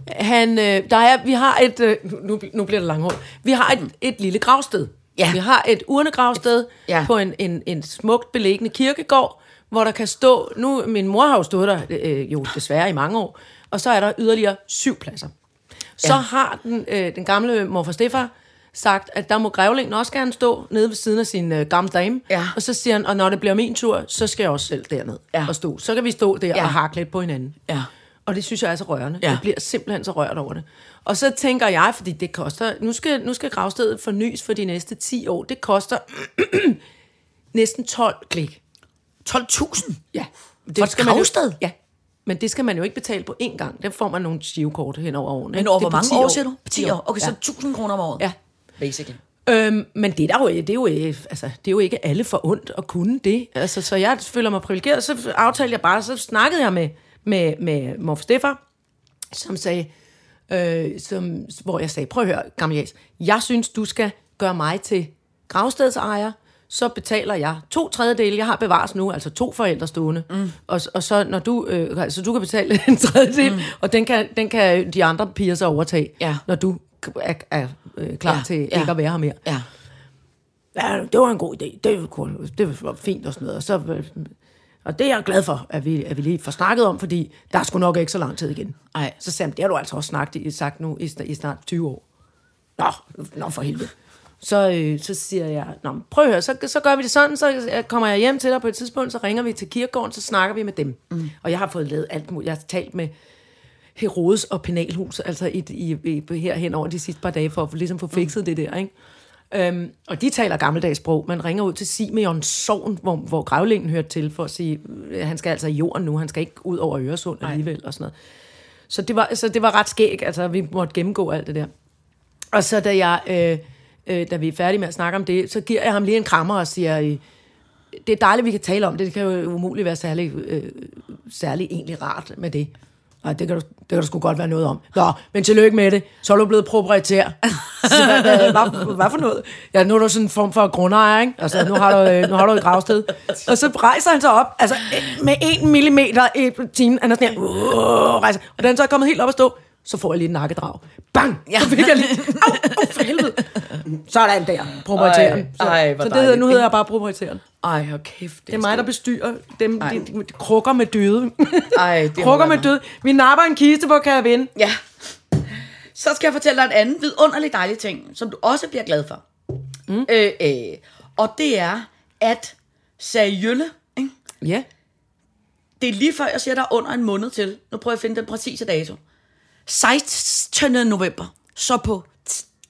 han, øh, der er, vi har et, øh, nu, nu bliver det langhårdt, vi har et, et lille gravsted. Ja. Vi har et urnegravsted ja. på en, en, en smukt beliggende kirkegård, hvor der kan stå... Nu, min mor har jo stået der øh, jo desværre i mange år, og så er der yderligere syv pladser. Så Ja. har den, øh, den gamle morfar Stefan sagt, at der må grævlingen også gerne stå nede ved siden af sin øh, gamle dame. Ja. Og så siger han, og når det bliver min tur, så skal jeg også selv derned Ja. og stå. Så kan vi stå der Ja. og hakke lidt på hinanden. Ja. Og det synes jeg er så rørende. Ja. Jeg bliver simpelthen så rørt over det. Og så tænker jeg, fordi det koster... Nu skal, nu skal gravstedet fornyes for de næste 10 år. Det koster næsten 12 klik. 12.000? Ja. Det For et skal man jo- gravsted? Ja. Men det skal man jo ikke betale på én gang. Der får man nogle givekort hen over årene. Men over er hvor mange 10 år, siger du? 10 år. Okay, ja. så 1000 kroner om året. Ja. Basically. Øhm, men det er, der jo, det, er jo, ikke- altså, det er jo ikke alle for ondt at kunne det. Altså, så jeg føler mig privilegeret. Så aftalte jeg bare, så snakkede jeg med, med, med Morf Stefan, som sagde, øh, som, hvor jeg sagde, prøv at høre, gamle Jas, jeg synes, du skal gøre mig til gravstedsejer, så betaler jeg to tredjedele, jeg har bevares nu, altså to forældre stående, mm. og, og så når du, øh, altså du kan betale en tredjedel, mm. og den kan, den kan de andre piger så overtage, Ja. når du er, er øh, klar Ja, til ja. ikke at være her mere. Ja. Ja, det var en god idé. Det var, det var fint og sådan noget. Og, så, øh, og det er jeg glad for, at vi, at vi lige får snakket om, fordi der er sgu nok ikke så lang tid igen. Ej. Så han, det har du altså også snakket, i- sagt nu i, i snart 20 år. Nå, nå for helvede. Så, øh, så siger jeg, Nå, prøv at høre, så, så gør vi det sådan, så øh, kommer jeg hjem til dig på et tidspunkt, så ringer vi til kirkegården, så snakker vi med dem. Mm. Og jeg har fået lavet alt muligt. Jeg har talt med Herodes og Penalhus, altså i, i, i, her hen over de sidste par dage, for at ligesom få fikset mm. det der, ikke? Øhm, og de taler gammeldags sprog. Man ringer ud til Simeon Sogn, hvor, hvor gravlingen hørte til, for at sige, øh, han skal altså i jorden nu, han skal ikke ud over Øresund alligevel, og sådan noget. Så det var, så det var ret skæg, altså vi måtte gennemgå alt det der. Og så da, jeg, øh, øh, da vi er færdige med at snakke om det, så giver jeg ham lige en krammer og siger, øh, det er dejligt, vi kan tale om det. Det kan jo umuligt være særlig, øh, særlig egentlig rart med det. Nej, det kan, du, det kan der sgu godt være noget om. Nå, men tillykke med det. Så er du blevet proprietær. Så, hvad, hvad, hvad, hvad for noget? Ja, nu er du sådan en form for grundejer, ikke? Altså, nu har du, øh, nu har du et gravsted. Og så rejser han sig op, altså øh, med en millimeter i timen. Han er sådan her, uh, rejser. Og han så er kommet helt op at stå, så får jeg lige et nakkedrag. Bang! Ja. Så fik jeg lige, au, au, for helvede. Sådan der, proprietæren. Så, Ej, så det hedder, nu hedder jeg bare proprietæren. Ej, hvor kæft. Det er mig, der bestyrer dem, de, de, de krukker med døde. Ej, det krukker med døde. Vi napper en kiste, hvor kan jeg vinde? Ja. Så skal jeg fortælle dig en anden vidunderlig dejlig ting, som du også bliver glad for. Mm. Øh, øh, og det er, at Seriølle, ikke? Ja. det er lige før, jeg siger, der er under en måned til. Nu prøver jeg at finde den præcise dato. 16. november. Så på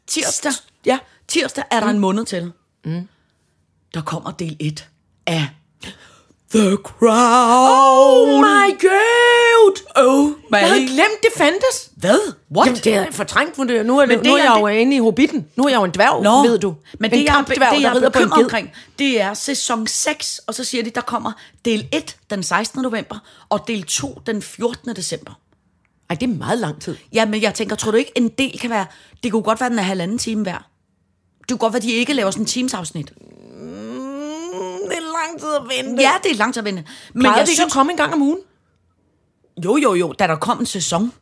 tirsdag, ja, tirsdag er der en måned til. Mm. Der kommer del 1 af The Crown. Oh my god! Oh my Jeg havde glemt, det fandtes. Hvad? What? Jamen, det er fortrængt for det. Nu er, det, det nu er jeg det- jo inde i Hobbiten. Nu er jeg jo en dværg, Nå, ved du. Men en det, jeg, det, jeg er på en bekymret omkring, det er sæson 6, og så siger de, der kommer del 1 den 16. november, og del 2 den 14. december. Ej, det er meget lang tid. Ja, men jeg tænker, tror du ikke, en del kan være, det kunne godt være, den er halvanden time hver. Det kunne godt være, de ikke laver sådan en teamsafsnit. Det er lang tid at vente. Ja, det er langt at vende. Men Plejede jeg det synes, komme en gang om ugen? jo, jo, jo, da der kom en sæson.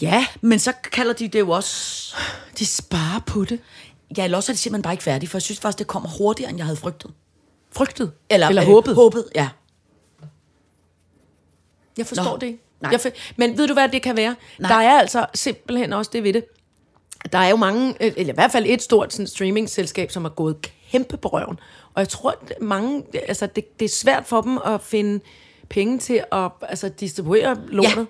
Ja. Men så kalder de det jo også... De sparer på det. Ja, eller også er det simpelthen bare ikke færdigt, for jeg synes faktisk, det kommer hurtigere, end jeg havde frygtet. Frygtet. Eller, Eller øh, håbet. Håbet, ja. Jeg forstår Nå, det. Nej. Jeg men ved du, hvad det kan være? Nej. Der er altså simpelthen også det ved det. Der er jo mange, øh, eller i hvert fald et stort sådan, streaming-selskab, som er gået kæmpe på røven. Og jeg tror, at mange, altså, det, det er svært for dem at finde penge til at altså, distribuere lortet.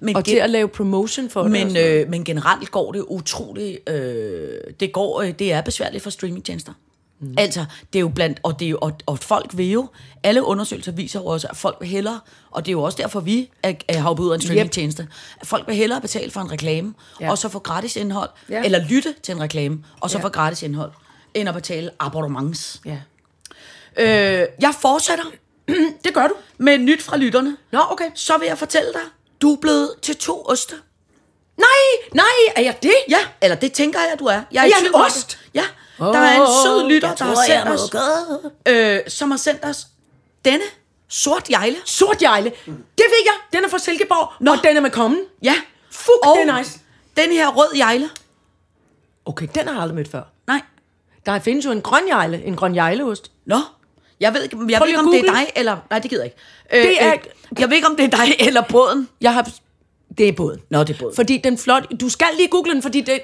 Men Og til at lave promotion for det. Men, noget. øh, men generelt går det utroligt, øh, det, går, øh, det er besværligt for streamingtjenester. Mm. Altså, det er jo blandt, og, det er jo, og, og folk vil jo, alle undersøgelser viser jo også, at folk vil hellere, og det er jo også derfor, vi er, er hoppet ud af en streamingtjeneste, at folk vil hellere betale for en reklame, Ja. og så få gratis indhold, ja. eller lytte til en reklame, og så Ja. få gratis indhold, end at betale abonnements. Ja. Øh, jeg fortsætter Det gør du. med nyt fra lytterne. Nå, okay. Så vil jeg fortælle dig, du er blevet til to oste. Nej, nej, er jeg det? Ja, eller det tænker jeg, du er. Jeg Er i jeg en ost? Ja, der er en sød lytter, der har sendt os, øh, som har sendt os denne sort jejle. Sort jejle. Det ved jeg. Den er fra Silkeborg, Nå. og den er med kommen. Ja. Fuck, og det er nice. den her rød jejle. Okay, den har jeg aldrig mødt før. Nej. Der findes jo en grønjejle, en grønjejleost. Nå, jeg ved, ikke- jeg Prøv ved ikke, om det er google. dig, eller... Nej, det gider jeg ikke. Øh, Det er- øh, jeg ved ikke, om det er dig eller båden. Jeg har... Det er båden. Nå, det er båden. Fordi den flot... Du skal lige google den, fordi det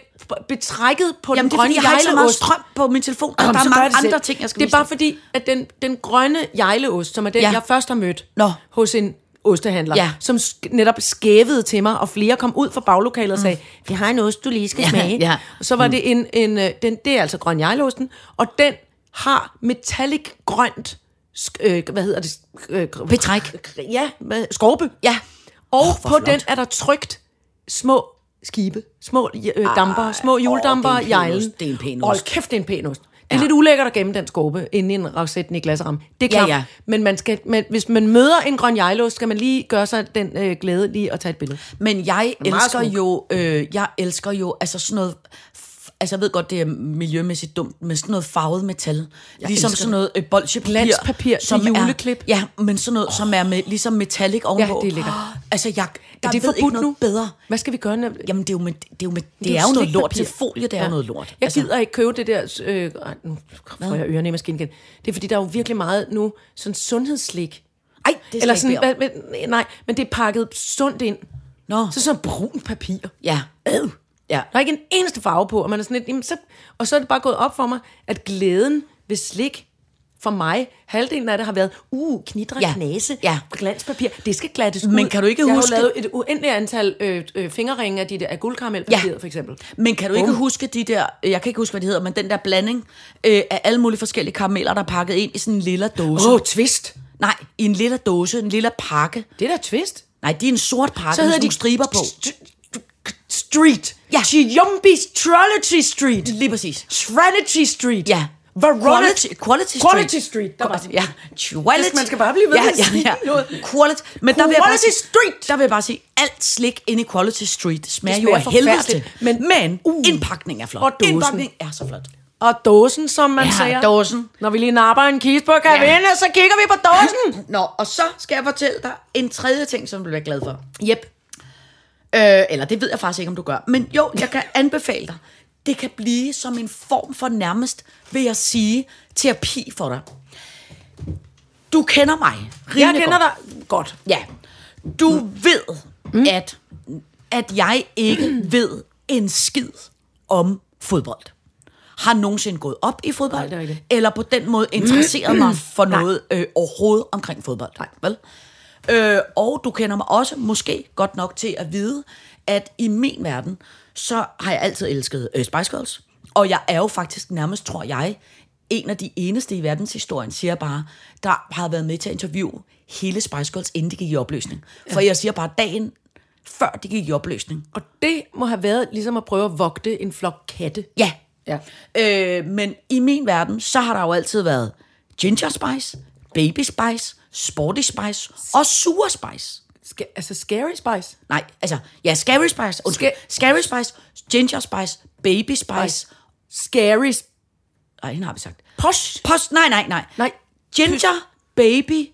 betrækket på Jamen, den det er grønne fordi, jeg har så meget jejleost... strøm på min telefon. og Jamen, der er mange det selv. andre ting, jeg skal Det er bare dig. fordi, at den, den grønne jejleost, som er den, Ja. jeg først har mødt Nå. hos en ostehandler, Ja. som netop skævede til mig, og flere kom ud fra baglokalet og sagde, vi har en ost, du lige skal Ja, smage. ja. Og så var det en, en øh, den, det er altså grøn jejleosten, og den har metallic grønt, øh, hvad hedder det? Øh, Betræk. Ja, skorpe. Ja. Og oh, på flot. den er der trygt små skibe, små øh, damper, små juledamper, åh, det er en pæn jejlen. ost. Det er en pæn Hold ost. kæft, det er en pæn ost. Det er Ja. lidt ulækkert at gemme den skorpe inde i en racette i glasramme. Det er Ja, klart. ja. Men, man skal, men hvis man møder en grøn jejlost, skal man lige gøre sig den øh, glæde lige at tage et billede. Men jeg elsker smuk. jo, øh, jeg elsker jo, altså sådan noget, altså jeg ved godt, det er miljømæssigt dumt, men sådan noget farvet metal. Jeg ligesom sådan noget øh, bolsjepapir. Glanspapir til juleklip. Er, ja, men sådan noget, som er med, ligesom metallic ovenpå. det er lækkert. Altså jeg, jeg Er det ved forbudt ikke noget nu? bedre. Hvad skal vi gøre? Når... Jamen det er jo, med, det er jo, med, det Det er jo noget lort til folie, det er jo noget lort. Jeg gider ikke købe det der... Øh, nu får jeg ørerne i maskinen igen. Det er fordi, der er jo virkelig meget nu sådan sundhedsslik. Ej, det Eller sådan, hvad, nej, men det er pakket sundt ind. Nå, Så sådan brun papir. ja. Øh. Ja. Der er ikke en eneste farve på, og man er sådan lidt, jamen, så, og så er det bare gået op for mig, at glæden ved slik, for mig, halvdelen af det har været, uh, knitre, Ja. knase, Ja. glaspapir, det skal glattes ud. Men kan du ikke jeg huske- Jeg har lavet et uendeligt antal øh, øh, fingerringe af de der af guldkaramelpapiret, Ja. for eksempel. Men kan du ikke Bum. huske de der, jeg kan ikke huske, hvad de hedder, men den der blanding øh, af alle mulige forskellige karameller, der er pakket ind i sådan en lille dåse. Åh, oh, twist. Nej, i en lille dåse, en lille pakke. Det er da twist. Nej, de er en sort pakke Så med de striber på. Street. Ja. Trology Street. Lige præcis. Trinity Street. Ja. Variety. Quality, quality Street. Quality Street. Der var Ja, quality. Man skal bare blive ved ja, med at ja, ja. noget. Quality. Men der vil jeg bare Quality sige, Street. Der vil jeg bare sige, alt slik inde i Quality Street smager, Det jo af helvede. Men- Men, Uh. indpakningen er flot. Og dåsen. Indpakningen er så flot. Og dåsen, som man Ja, siger. dåsen. Når vi lige napper en kis på kavinde, så kigger vi på dåsen. Nå, og så skal jeg fortælle dig en tredje ting, som du bliver glad for. Jep. Øh, eller det ved jeg faktisk ikke, om du gør. Men jo, jeg kan anbefale dig. Det kan blive som en form for nærmest, vil jeg sige, terapi for dig. Du kender mig. Jeg kender godt. dig godt. Ja. Du ved, mm. at, at jeg ikke ved en skid om fodbold. Har nogensinde gået op i fodbold, Nej, det rigtigt. eller på den måde interesseret mig for noget øh, overhovedet omkring fodbold. Nej. Vel? Øh, og du kender mig også måske godt nok til at vide, at i min verden, så har jeg altid elsket øh, Spice Girls. Og jeg er jo faktisk nærmest, tror jeg, en af de eneste i verdenshistorien, siger bare, der har været med til at interviewe hele Spice Girls, inden de gik i opløsning. For jeg siger bare, dagen før de gik i opløsning. Og det må have været ligesom at prøve at vogte en flok katte. Ja. Ja. Øh, men i min verden, så har der jo altid været Ginger Spice, Baby Spice, Sporty Spice og Sure Spice. Ska- altså Scary Spice. Nej, altså, ja, Scary Spice, undskyld, Ska- Scary Spice, Ginger Spice, Baby Spice, Scary Sp- nej, hende har vi sagt. Posh. Post, nej, nej, nej. Nej. Ginger, Baby,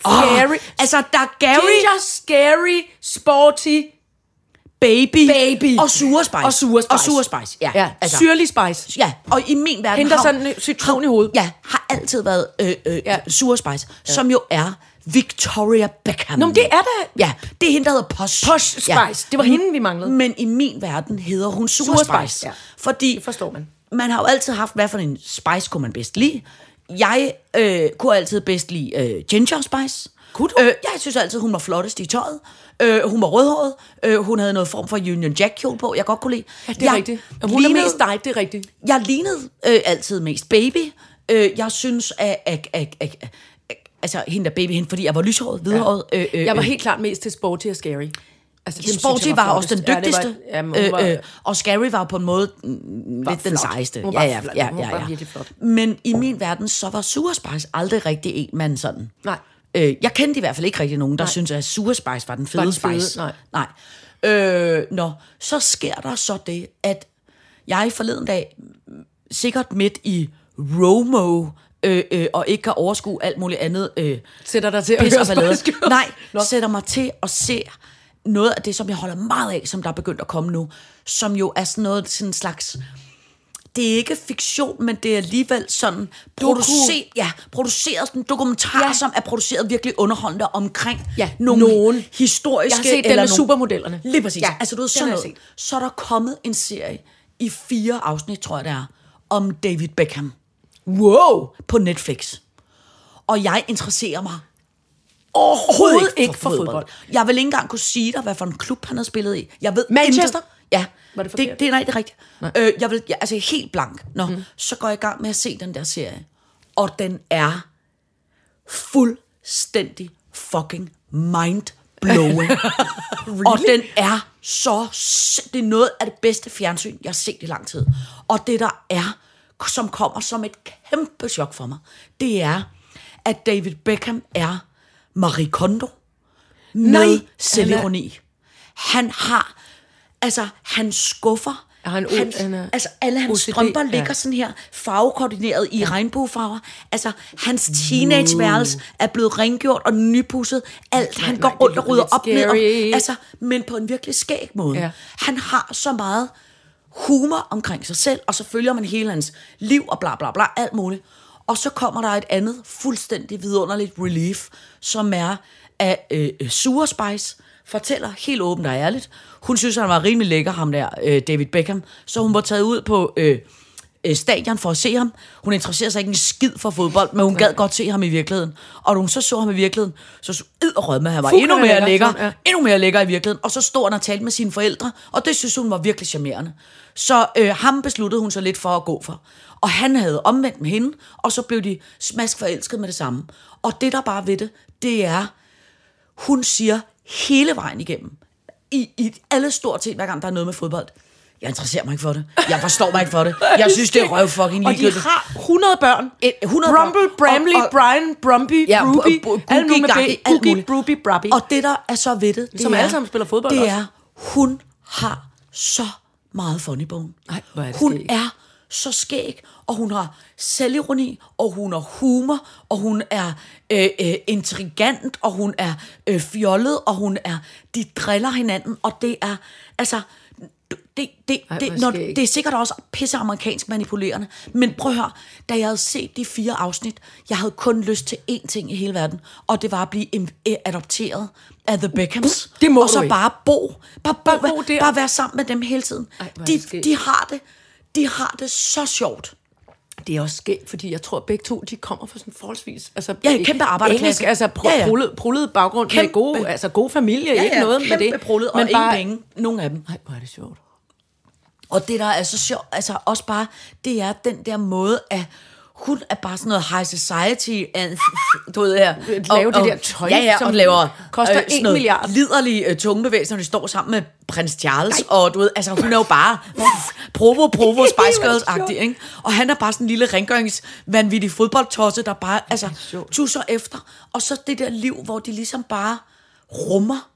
Scary. altså, der er Gary, Ginger, Scary, Sporty. Baby, Baby. og Sure Spice. Og Sure Spice. Og Sure Spice, ja. Ja, altså. Syrlig Spice. Ja, og i min verden har- sådan en citron i hovedet. Ja, har altid været øh, øh, Ja. Sure Spice, ja. som jo er Victoria Beckham. Nå, men det er da- Ja, det er hende, der hedder Posh. Posh Spice. Ja. Det var hende, vi manglede. Men i min verden hedder hun Sure Spice, Spice. ja. Fordi Det forstår man. man har jo altid haft, hvad for en spice kunne man bedst lide. Jeg øh, kunne altid bedst lide øh, Ginger Spice. Kunne du? Øh, jeg synes altid, hun var flottest i tøjet. Øh, hun var rødhåret. Øh, hun havde noget form for Union Jack kjole på, jeg godt kunne lide. Ja, det er jeg rigtigt. Og hun er lignede- mest dig, det er rigtigt. jeg lignede øh, altid mest baby. Øh, jeg synes, at, at, at, at, at, at altså hende der baby, hende, fordi jeg var lyshåret, hvidhåret. Ja. Øh, øh, Jeg var øh, helt klart mest til Sporty og Scary. Altså, dem Sporty jeg var, også den dygtigste, Ja, det var, ja, hun var, øh, øh, og Scary var på en måde mm, lidt den flot. sejeste. Hun Ja, var ja, flot. ja, Hun ja, var ja. virkelig flot. Men i min verden, så var Sure Spice aldrig rigtig en, man sådan... Nej. Øh, jeg kendte i hvert fald ikke rigtig nogen, der Nej. synes at Sure Spice var den fede Var den fede, Spice. nej. nej. Øh, nå, så sker der så det, at jeg forleden dag, sikkert midt i Romo, øh, øh, og ikke kan overskue alt muligt andet øh, Sætter dig til at høre. Spice Girls. Nej, Nå. sætter mig til at se noget af det, som jeg holder meget af, som der er begyndt at komme nu, som jo er sådan noget, sådan en slags det er ikke fiktion, men det er alligevel sådan produceret, ja, produceret sådan en dokumentar, ja. Som er produceret virkelig underholdende omkring Ja, nogle nogen. historiske... Jeg har set den eller med nogle- supermodellerne. Lige præcis. Ja, altså du ved den sådan noget. Så er der kommet en serie i fire afsnit, tror jeg det er, om David Beckham Wow! på Netflix. Og jeg interesserer mig Overhovedet ikke ikke for fodbold. Jeg vil ikke engang kunne sige dig, hvad for en klub han har spillet i. Jeg ved Manchester? Intet. Ja. Var det det, forkert? det, nej, det er rigtigt. Øh, jeg vil, jeg, altså helt blank. Nå, mm. så går jeg i gang med at se den der serie. Og den er fuldstændig fucking mind-blowing. really? Og den er så... Det er noget af det bedste fjernsyn, jeg har set i lang tid. Og det der er, som kommer som et kæmpe chok for mig, det er, at David Beckham er Marie Kondo med selvironi. Han har... Altså, han skuffer... Er han hans, han er altså, alle hans OCD, strømper ja. ligger sådan her farvekoordineret i regnbuefarver. Altså, hans teenageværelse er blevet rengjort og nypudset. Alt, han nej, går det rundt og rydder op med. scary. Og, altså, men på en virkelig skæg måde. Ja. Han har så meget humor omkring sig selv, og så følger man hele hans liv og bla bla bla, alt muligt. Og så kommer der et andet fuldstændig vidunderligt relief, som er af øh, øh, Sure Spice, fortæller helt åbent og ærligt. Hun synes, han var rimelig lækker, ham der, øh, David Beckham. Så hun var taget ud på øh, øh, stadion for at se ham. Hun interesserer sig ikke en skid for fodbold, men hun gad godt se ham i virkeligheden. Og da hun så så ham i virkeligheden, så så med, han var Fuck, endnu er mere lækker, sådan, ja. Endnu mere lækker i virkeligheden. Og så stod han og talte med sine forældre, og det synes hun var virkelig charmerende. Så øh, ham besluttede hun sig lidt for at gå for. Og han havde omvendt med hende, og så blev de smask forelsket med det samme. Og det der bare ved det, det er, hun siger hele vejen igennem, i, i alle stort set, hver gang der er noget med fodbold, jeg interesserer mig ikke for det. Jeg forstår mig ikke for det. Jeg synes, det er røv fucking Og de ligegyldigt. har 100 børn. Et- 100 børn. Brumble, Bramley, Og- og- Brian, Brumby, Ja, Bruby. alle nu Googie, med Googie. Bruby, Brubby. Og det, der er så ved det, det Som er, alle sammen spiller fodbold det også. er, hun har så meget funny bone. Ej, hvor er det hun er så skæg, og hun har selvironi, og hun har humor, og hun er øh, øh, intrigant, og hun er øh, fjollet, og hun er, de driller hinanden, og det er, altså, det, det, Ej, det, når, det er sikkert også pisse amerikansk manipulerende, men prøv at høre, da jeg havde set de fire afsnit, jeg havde kun lyst til én ting i hele verden, og det var at blive eh, adopteret af The Beckhams. Det må og så ikke. bare bo. Bare bo, Bare bo der. bare være sammen med dem hele tiden. Ej, de, de har det. De har det så sjovt. Det er også skægt, fordi jeg tror, at begge to, de kommer fra sådan forholdsvis... Altså, Ja, kæmpe arbejderklasse. Engelsk, altså pr- Ja, ja. prullet, prullet baggrund Kæmpe. med gode, altså god familie, ikke noget med det. prullet, og ingen penge. Nogle af dem. Nej, hvor er det sjovt. Og det, der er så sjovt, altså også bare, det er den der måde, at hun er bare sådan noget high society, and, du ved her. Lave det der tøj, ja, ja, som og laver koster sådan en noget milliard. Liderlige uh, tungebevægelser, når de står sammen med prins Charles, Nej. og du ved, altså hun er jo bare provo, provo, Spice Girls-agtig, ikke? Og han er bare sådan en lille rengøringsvanvittig fodboldtosse, der bare, altså, tusser efter. Og så det der liv, hvor de ligesom bare rummer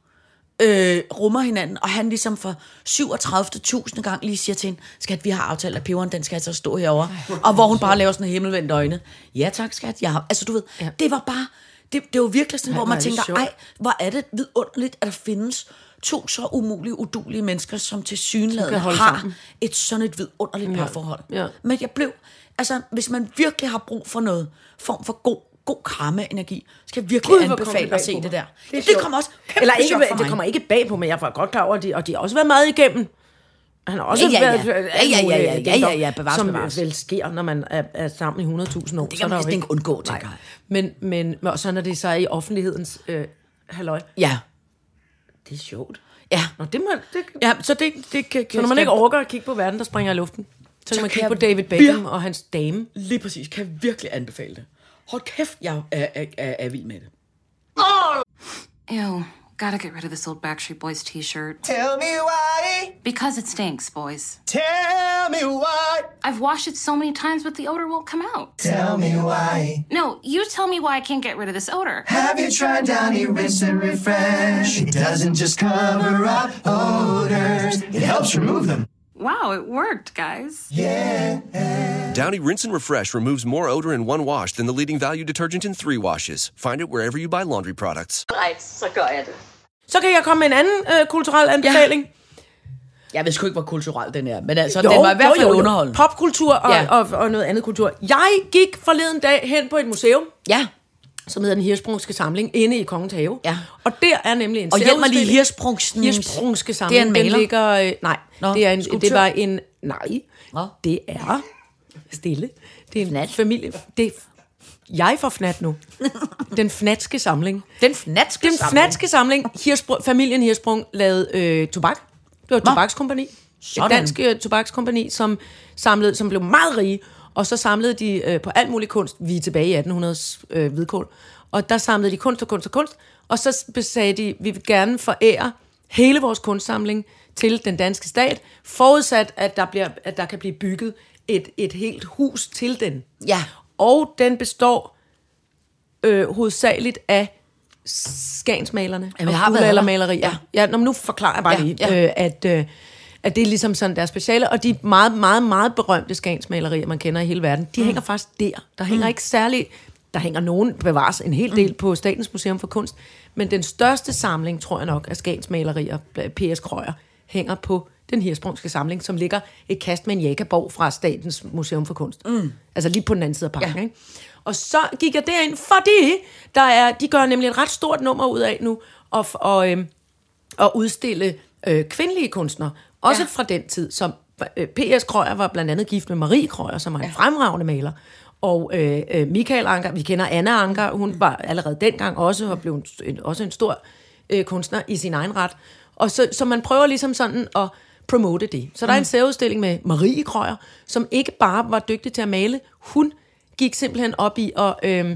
øh, rummer hinanden, og han ligesom for 37.000 gang lige siger til hende, skat, vi har aftalt, at peberen, den skal altså stå herovre. Og hvor hun bare laver sådan en himmelvendt øjne. Ja tak, skat. Jeg har, altså du ved, ja. det var bare, det, det var virkelig sådan, Ej, hvor man tænker, sjovt. ej, hvor er det vidunderligt, at der findes to så umulige, udulige mennesker, som til synligheden har sammen. et sådan et vidunderligt parforhold. ja. Men jeg blev, altså hvis man virkelig har brug for noget form for god, god karma-energi, skal jeg virkelig Gud, anbefale det at se det mig. der. Det er Det, det sjovt. kommer også Eller ikke, det mig. kommer ikke bag på, men jeg er godt klar over, at de, og de har også været meget igennem. Han har også Ja, ja, ja. været... Ja, ja, ja, ja, ja, ja, ja, bevares, som bevares. vel sker, når man er, er sammen i 100.000 år. Det kan man er næsten ikke undgå, tænker jeg. Men, men og så når det så er i offentlighedens øh, halløj. Ja, Det er sjovt. ja. Nå, det må, det, Ja, så det, det kan... så når man ikke overgår at kigge på verden, der springer i luften, så kan man kigge på David Beckham og hans dame. Lige præcis, kan jeg virkelig anbefale det. Hold kæft, jeg er, er, er, er vild med det. Ew, gotta get rid of this old Backstreet Boys t shirt. Tell me why. Because it stinks, boys. Tell me why. I've washed it so many times, but the odor won't come out. Tell me why. No, you tell me why I can't get rid of this odor. Have you tried Downy Rinse and Refresh? It doesn't just cover up odors, it helps remove them. Wow, it worked, guys. Yeah. Downy Rinse and Refresh removes more odor in one wash than the leading value detergent in three washes. Find it wherever you buy laundry products. Nej, så gør jeg det. Så kan jeg komme med en anden øh, kulturel anbefaling. Jeg ved sgu ikke, hvor kulturel den er, men altså, jo, den var i hvert fald underholdende. Popkultur og, Ja. ja. og, og noget andet kultur. Jeg gik forleden dag hen på et museum, Ja, som hedder Den Hirsprungske Samling, inde i Kongens Have. Ja. Og der er nemlig en og hjælp mig lige. Hirsprungsen. Hirsprungske Samling. Det er en maler. Den ligger, øh, nej, Nå, det, er en, skulptør. det var en... Nej, Nå. det er... Stille. Det er en Fnat. familie... Det er, jeg får fnat nu. Den fnatske samling. Den fnatske Den samling. fnatske samling. Hirsprung, familien Hirsprung lavede øh, tobak. Det var et Nå. tobakskompani. Sådan. Et dansk øh, tobakskompani, som, samlede, som blev meget rige. Og så samlede de øh, på alt mulig kunst. Vi er tilbage i 1800's øh, hvidkål. Og der samlede de kunst og kunst og kunst. Og så sagde de, vi vil gerne forære hele vores kunstsamling til den danske stat, forudsat, at der, bliver, at der kan blive bygget et, et helt hus til den. Ja. Og den består øh, hovedsageligt af skansmalerne Jamen, og guldaldermalerier. Ja. Ja. nå, nu forklarer jeg bare Ja, lige, ja. Øh, at, øh, at det er ligesom sådan deres speciale, og de meget, meget, meget berømte skansmalerier, man kender i hele verden, de mm. hænger faktisk der. Der hænger mm. ikke særlig, der hænger nogen, bevares en hel del mm. på Statens Museum for Kunst, men den største samling, tror jeg nok, af skansmalerier, P.S. Krøyer, hænger på den hirsprungske samling, som ligger et kast med en jakaborg fra Statens Museum for Kunst. Mm. Altså lige på den anden side af parken. Ja. Ikke? Og så gik jeg derind, fordi der er, de gør nemlig et ret stort nummer ud af nu, og, og, øhm, at udstille øh, kvindelige kunstnere, også Ja. fra den tid, som øh, P.S. Krøyer var blandt andet gift med Marie Krøyer, som var en ja. fremragende maler. Og øh, øh, Michael Anker, vi kender Anna Anker, hun var allerede dengang også, og blev en, en, også en stor øh, kunstner i sin egen ret. Og så, så man prøver ligesom sådan at promote det. Så der er en særudstilling med Marie Krøyer, som ikke bare var dygtig til at male, hun gik simpelthen op i at øh,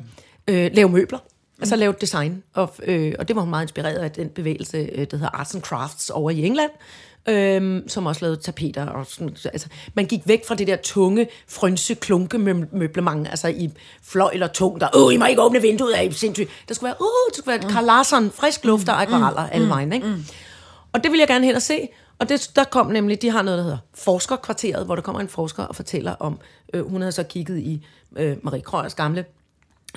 øh, lave møbler. Altså lave design, og, øh, og det var hun meget inspireret af den bevægelse, øh, der hedder Arts and Crafts over i England, øh, som også lavede tapeter. Og sådan, altså, man gik væk fra det der tunge, frynse, klunke mø- møblement, altså i fløjl og tung, der, åh, I må ikke åbne vinduet af, sindssygt. Der skulle være, åh, det skulle være mm. Carl Larsson, frisk luft og akvareller, alle vejen, ikke? Og det vil jeg gerne hen og se. Og det, der kom nemlig, de har noget, der hedder Forskerkvarteret, hvor der kommer en forsker og fortæller om, øh, hun havde så kigget i øh, Marie Krøyers gamle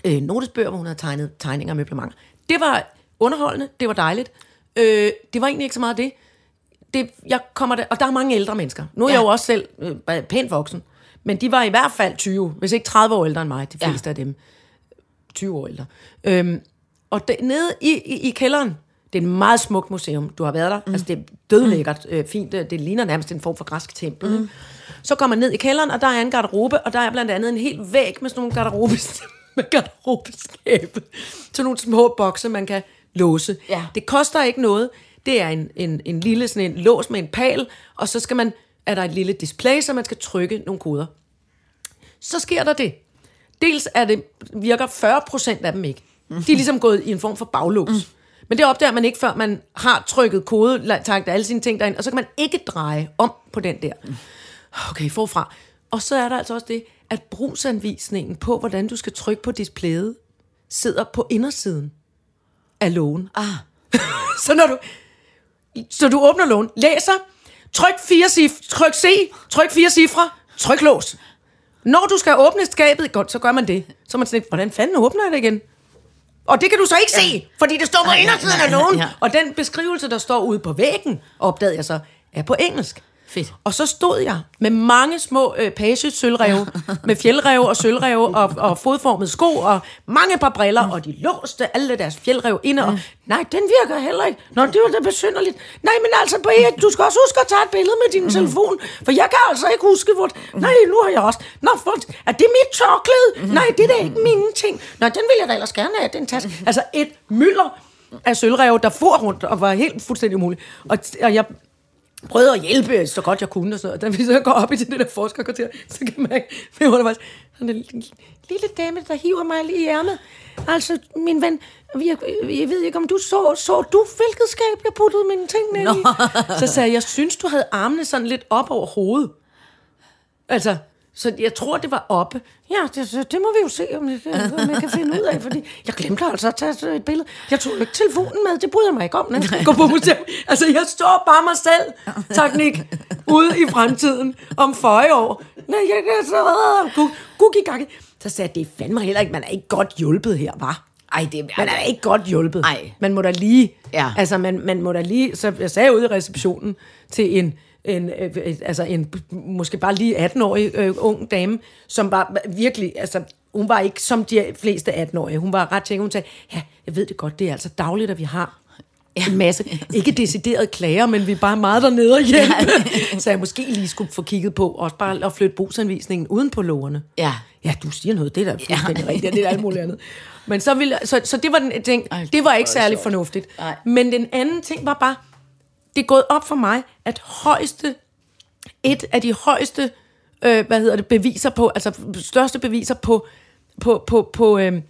øh, notesbøger, hvor hun havde tegnet tegninger og møblementer. Det var underholdende, det var dejligt. Øh, det var egentlig ikke så meget det. Det jeg kommer der, og der er mange ældre mennesker. Nu er ja. jeg jo også selv øh, pænt voksen, men de var i hvert fald 20, hvis ikke 30 år ældre end mig, de fleste ja. af dem. 20 år ældre. Øhm, og der, nede i, i, i kælderen, det er et meget smukt museum. Du har været der. Mm. Altså, det er dødlækkert, øh, fint. Det, det ligner nærmest en form for græsk tempel. Mm. Så går man ned i kælderen, og der er en garderobe, og der er blandt andet en hel væg med sådan nogle garderobes, med garderobeskabe. Sådan nogle små bokse, man kan låse. Ja. Det koster ikke noget. Det er en, en, en lille sådan en lås med en pal, og så skal man, er der et lille display, så man skal trykke nogle koder. Så sker der det. Dels er det, virker 40% af dem ikke. De er ligesom gået i en form for baglås. Mm. Men det opdager man ikke, før man har trykket kode, tagt alle sine ting derind, og så kan man ikke dreje om på den der. Okay, forfra. Og så er der altså også det, at brugsanvisningen på, hvordan du skal trykke på displayet, sidder på indersiden af lågen. Ah. så når du, så du åbner lågen, læser, tryk fire cifre, tryk C, tryk fire cifre, tryk lås. Når du skal åbne skabet, godt, så gør man det. Så man lidt, hvordan fanden åbner jeg det igen? Og det kan du så ikke se, fordi det står på indersiden af ja. Og den beskrivelse, der står ude på væggen, opdagede jeg så, er på engelsk. Fedt. Og så stod jeg med mange små øh, page-sølvrev, med fjeldrev og sølvrev og, og fodformede sko og mange par briller, og de låste alle deres fjeldrev inde, og nej, den virker heller ikke. Nå, det var da besynderligt. Nej, men altså, Bea, du skal også huske at tage et billede med din telefon, for jeg kan altså ikke huske, hvor... Nej, nu har jeg også... Nå, for, er det mit tørklæde? Nej, det er da ikke mine ting. Nå, den vil jeg da ellers gerne have, den taske. Altså, et mylder af sølvrev, der for rundt og var helt fuldstændig umuligt. Og, og jeg prøvede at hjælpe så godt jeg kunne, og så, da vi så går op i det der forskerkvarter, så kan man mærke, er faktisk sådan en lille, lille dame, der hiver mig lige i ærmet. Altså, min ven, jeg, jeg ved ikke, om du så, så du, hvilket skab jeg puttede mine ting ned i? Så sagde jeg, jeg synes, du havde armene sådan lidt op over hovedet. Altså, så jeg tror, det var oppe. Ja, det, det må vi jo se, om jeg, om jeg kan finde ud af, fordi jeg glemte altså at tage et billede. Jeg tog ikke telefonen med, det bryder jeg mig ikke om, når jeg skal gå på museum. Altså, jeg står bare mig selv, teknik, ude i fremtiden om 40 år. Nej, jeg kan så... Gugigaggi. Så sagde jeg, det er fandme heller ikke, man er ikke godt hjulpet her, var. Ej, det Man er ikke godt hjulpet. Ej. Man må da lige, Ja. altså man, man må da lige, så jeg sagde ude i receptionen til en en, øh, altså en måske bare lige 18-årig øh, ung dame, som var virkelig, altså hun var ikke som de fleste 18-årige. Hun var ret tænkt, hun sagde, ja, jeg ved det godt, det er altså dagligt, at vi har en masse, ikke decideret klager, men vi er bare meget dernede og hjælpe. Så jeg måske lige skulle få kigget på, også bare at flytte brugsanvisningen uden på lågerne. Ja. Ja, du siger noget, det er da fuldstændig rigtigt, det er alt muligt andet. Men så, ville, så, så det var den ting, det var ikke særlig fornuftigt. Men den anden ting var bare, det er gået op for mig, at højeste, et af de højeste, øh, hvad hedder det, beviser på, altså største beviser på, på, på, på øh,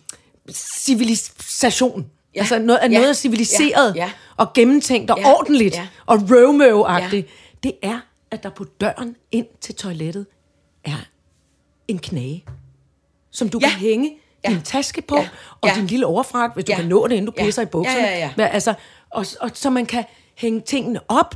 civilisation. Ja. Altså noget, Ja. noget er civiliseret Ja. Ja. og gennemtænkt og Ja. ordentligt Ja. og Romeo-agtigt. Det er, at der på døren ind til toilettet er en knage, som du Ja. kan hænge Ja. din taske på, Ja. og Ja. din lille overfrak, hvis du Ja. kan nå det, inden du Ja. pisser i bukserne. Ja, ja, ja. Altså, og, og, så man kan hænge tingene op,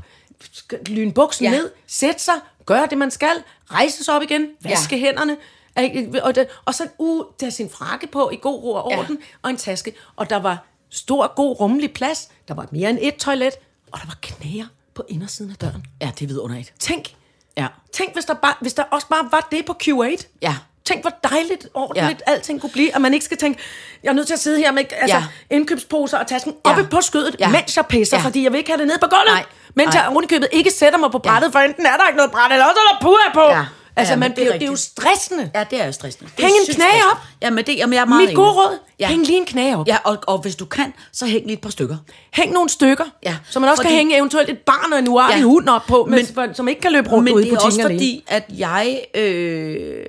lyne buksen Ja. ned, sætte sig, gøre det, man skal, rejse sig op igen, vaske Ja. hænderne, ikke? og, det, og så uh, tage sin frakke på i god ro og Ja. orden, og en taske. Og der var stor, god, rummelig plads. Der var mere end et toilet, og der var knager på indersiden af døren. Ja, det er vidunderligt. Tænk, Ja. tænk hvis, der bare, hvis der også bare var det på Q8. Ja. Tænk, hvor dejligt ordentligt ja. alting kunne blive, at man ikke skal tænke, jeg er nødt til at sidde her med altså, Ja. indkøbsposer og tasken Ja. oppe på skødet, Ja. mens jeg pisser, Ja. fordi jeg vil ikke have det ned på gulvet. Nej. Mens Nej. jeg ovenikøbet ikke sætter mig på brættet, for enten er der ikke noget bræt, eller også er der puha på. Ja. Altså, Ja, man men det er bliver, det er jo stressende. Ja, det er jo stressende. Det Hæng en knage op. Jamen, det, jamen, jeg er meget Mit gode råd, ja. hæng lige en knage op. Ja, og, og hvis du kan, så hæng lige et par stykker. Hæng nogle stykker, Ja, så man også fordi- kan hænge eventuelt et barn og en uartig Ja. hund op på, men, Men- som ikke kan løbe rundt Men ude det i er butikken også alene. fordi, at jeg øh,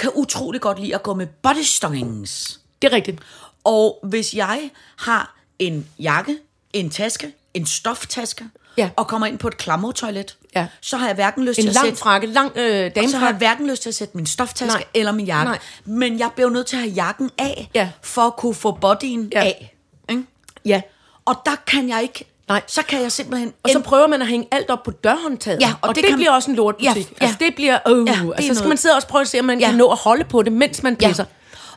kan utrolig godt lide at gå med body stockings. Det er rigtigt. Og hvis jeg har en jakke, en taske, en stoftaske, Ja. og kommer ind på et klammertoilet, Ja. så har jeg hverken lyst En til at lang sætte... frakke, lang øh, så har jeg damefrakke. hverken lyst til at sætte min stoftaske Nej. Eller min jakke. Nej. Men jeg bliver jo nødt til at have jakken af, Ja. for at kunne få bodyen Ja. af. Ikke? Ja. Og der kan jeg ikke... Nej. Så kan jeg simpelthen... Og så prøver man at hænge alt op på dørhåndtaget. Ja, og og det, det kan- bliver også en lortbutik. Ja, Ja, ja. Altså, det bliver... Øh, Ja, ja, det altså, så skal noget- man sidde og også prøve at se, om man Ja. kan nå at holde på det, mens man pisser.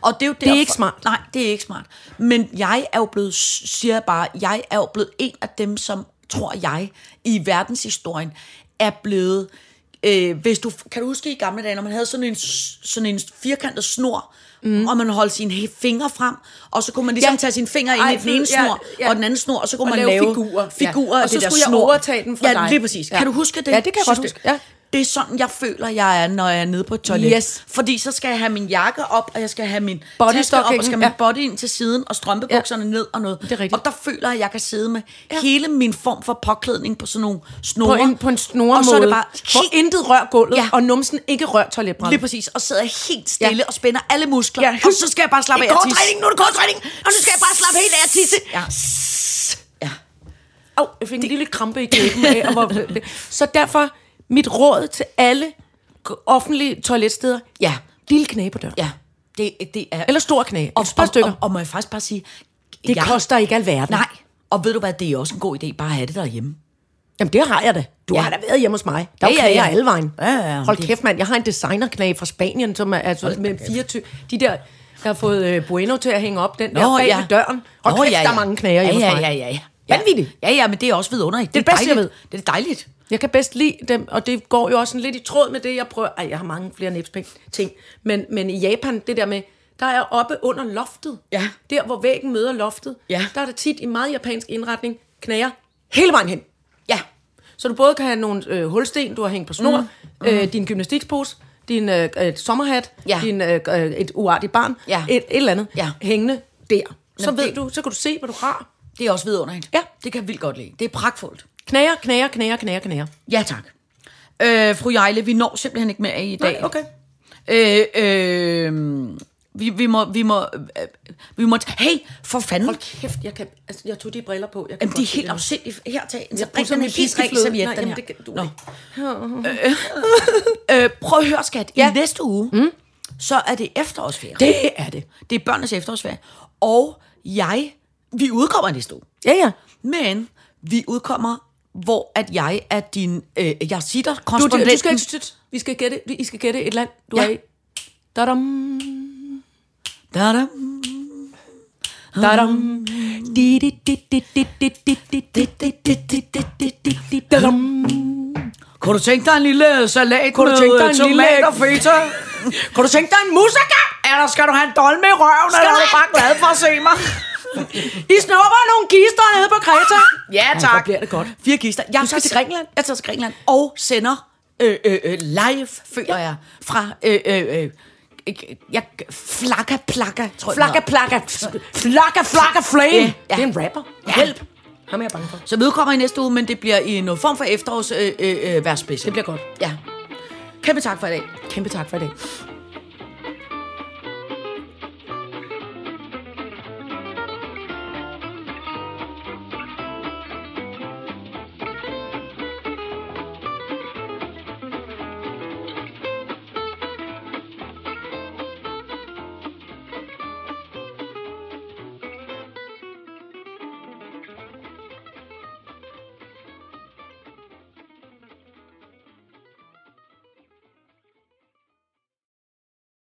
Og det er jo Det er derfor- ikke smart. Nej, det er ikke smart. Men jeg er jo blevet, siger jeg bare, jeg er jo blevet en af dem, som tror jeg, i verdenshistorien, er blevet... Øh, hvis du, kan du huske i gamle dage, når man havde sådan en, sådan en firkantet snor, mm. og man holdt sine fingre frem, og så kunne man ligesom Ja. ja. tage sine fingre ind i den ene ja, snor, ja. og den anden snor, og så kunne Og man lave figurer. figurer Ja. af Og så det der skulle jeg snor. overtage den fra ja, dig. lige præcis. Ja. Kan du huske det? Ja, det kan jeg godt huske. Ja. Det er sådan, jeg føler, jeg er, når jeg er nede på et toilet. Yes. Fordi så skal jeg have min jakke op, og jeg skal have min Body taske op, og skal ja. min body ind til siden, og strømpebukserne ja. ned og noget. Det er rigtigt. Og der føler jeg, at jeg kan sidde med Ja. ja. hele min form for påklædning på sådan nogle På snore. en, på en snoremåde, Og så er det bare hvor intet rør gulvet, Ja. og numsen ikke rør toiletbrættet. lige præcis, og sidder helt stille Ja. ja. og spænder alle muskler. Ja, Ja, og så skal jeg bare slappe af tisse. kortræning, nu er det kortræning, og nu skal jeg bare slappe helt af at tisse. Ja. ja. Au, jeg fik en lille krampe i kæben af. Og hvor, så derfor, mit råd til alle offentlige toiletsteder, Ja. lille knæ på døren. Ja. Det, det er... Eller stor knæ. og, Et par og, stykker. og, og, må jeg faktisk bare sige... det koster ikke alverden. Nej. Og ved du hvad, det er også en god idé, bare at have det derhjemme. Jamen, det har jeg da. Du ja. Ja. har da været hjemme hos mig. Der er Ja, ja, ja. alle vejen. Ja, ja, ja. Hold Det- kæft, mand. Jeg har en designerknæ fra Spanien, som er altså, med 24... De der, jeg har fået øh, Bueno til at hænge op, den der bag ved døren. Hold Nå, kæft, der er mange knæer hjemme ja, hos ja, mig. ja, ja, ja. Vanvittigt. Ja, ja, men det er også vidunderligt. Det er det bedste, jeg dejligt. Det er dejligt. Jeg kan bedst lide dem, og det går jo også sådan lidt i tråd med det, jeg prøver. Ej, jeg har mange flere nipspæng ting. Men, men i Japan, det der med, der er oppe under loftet. Ja. Der, hvor væggen møder loftet. Ja. Der er der tit i meget japansk indretning knæer hele vejen hen. Ja. Så du både kan have nogle øh, hulsten, du har hængt på snor, mm. øh, din gymnastikpose, din øh, øh, sommerhat, Ja. din, øh, øh, et uartigt barn, Ja. et, et eller andet Ja. hængende der. Så Jamen, ved det- du, så kan du se, hvad du har. Det er også vidunderligt. Ja. Det kan jeg vildt godt lide. Det er pragtfuldt. Knæer, knæer, knæer, knæer, knæer. Ja, tak. Øh, fru Jejle, vi når simpelthen ikke mere i dag. Nej, okay. Øh, øh, vi, vi må, vi må, øh, vi må, hey, for fanden. Hold kæft, jeg, kan, altså, jeg tog de briller på. Jeg kan Jamen, de er helt afsindigt. Her, tag en Jeg den min en helt ren serviet, Nej, den her. det kan du Nå. ikke. Øh, prøv at høre, skat. Ja. I næste uge, mm. så er det efterårsferie. Det er det. Det er børnenes efterårsferie. Og jeg, vi udkommer næste uge. Ja, ja. Men vi udkommer, hvor at jeg er din... Øh, jeg sitter korrespondenten... Du, du skal ikke støtte. Vi skal gætte, I skal gætte et land, du ja. er i. Da-dum. Da-dum. Da-dum. Kunne du tænke dig en lille salat Kunne du tænke dig øh, en tomat og feta? Kunne du tænke dig en musaka? Eller skal du have en dolme i røven, eller er du bare glad for at se mig? I snupper nogle kister nede på Kreta. Ja, tak. bliver det godt. Fire kister. Jeg Du skal til Grækenland? Jeg tager til Grækenland og sender øh, øh, øh, live, føler jeg, fra... Øh, øh, øh, jeg, flakka plakka, tror jeg. Flakka, plakka. Flakka, flakka, flame. Ja, det er en rapper. Ja. Hjælp. Ham er jeg bange for. Så vi udkommer i næste uge, men det bliver i noget form for efterårs øh, øh, øh, værtsspecial. Det bliver godt. Ja. Kæmpe tak for i dag. Kæmpe tak for i dag.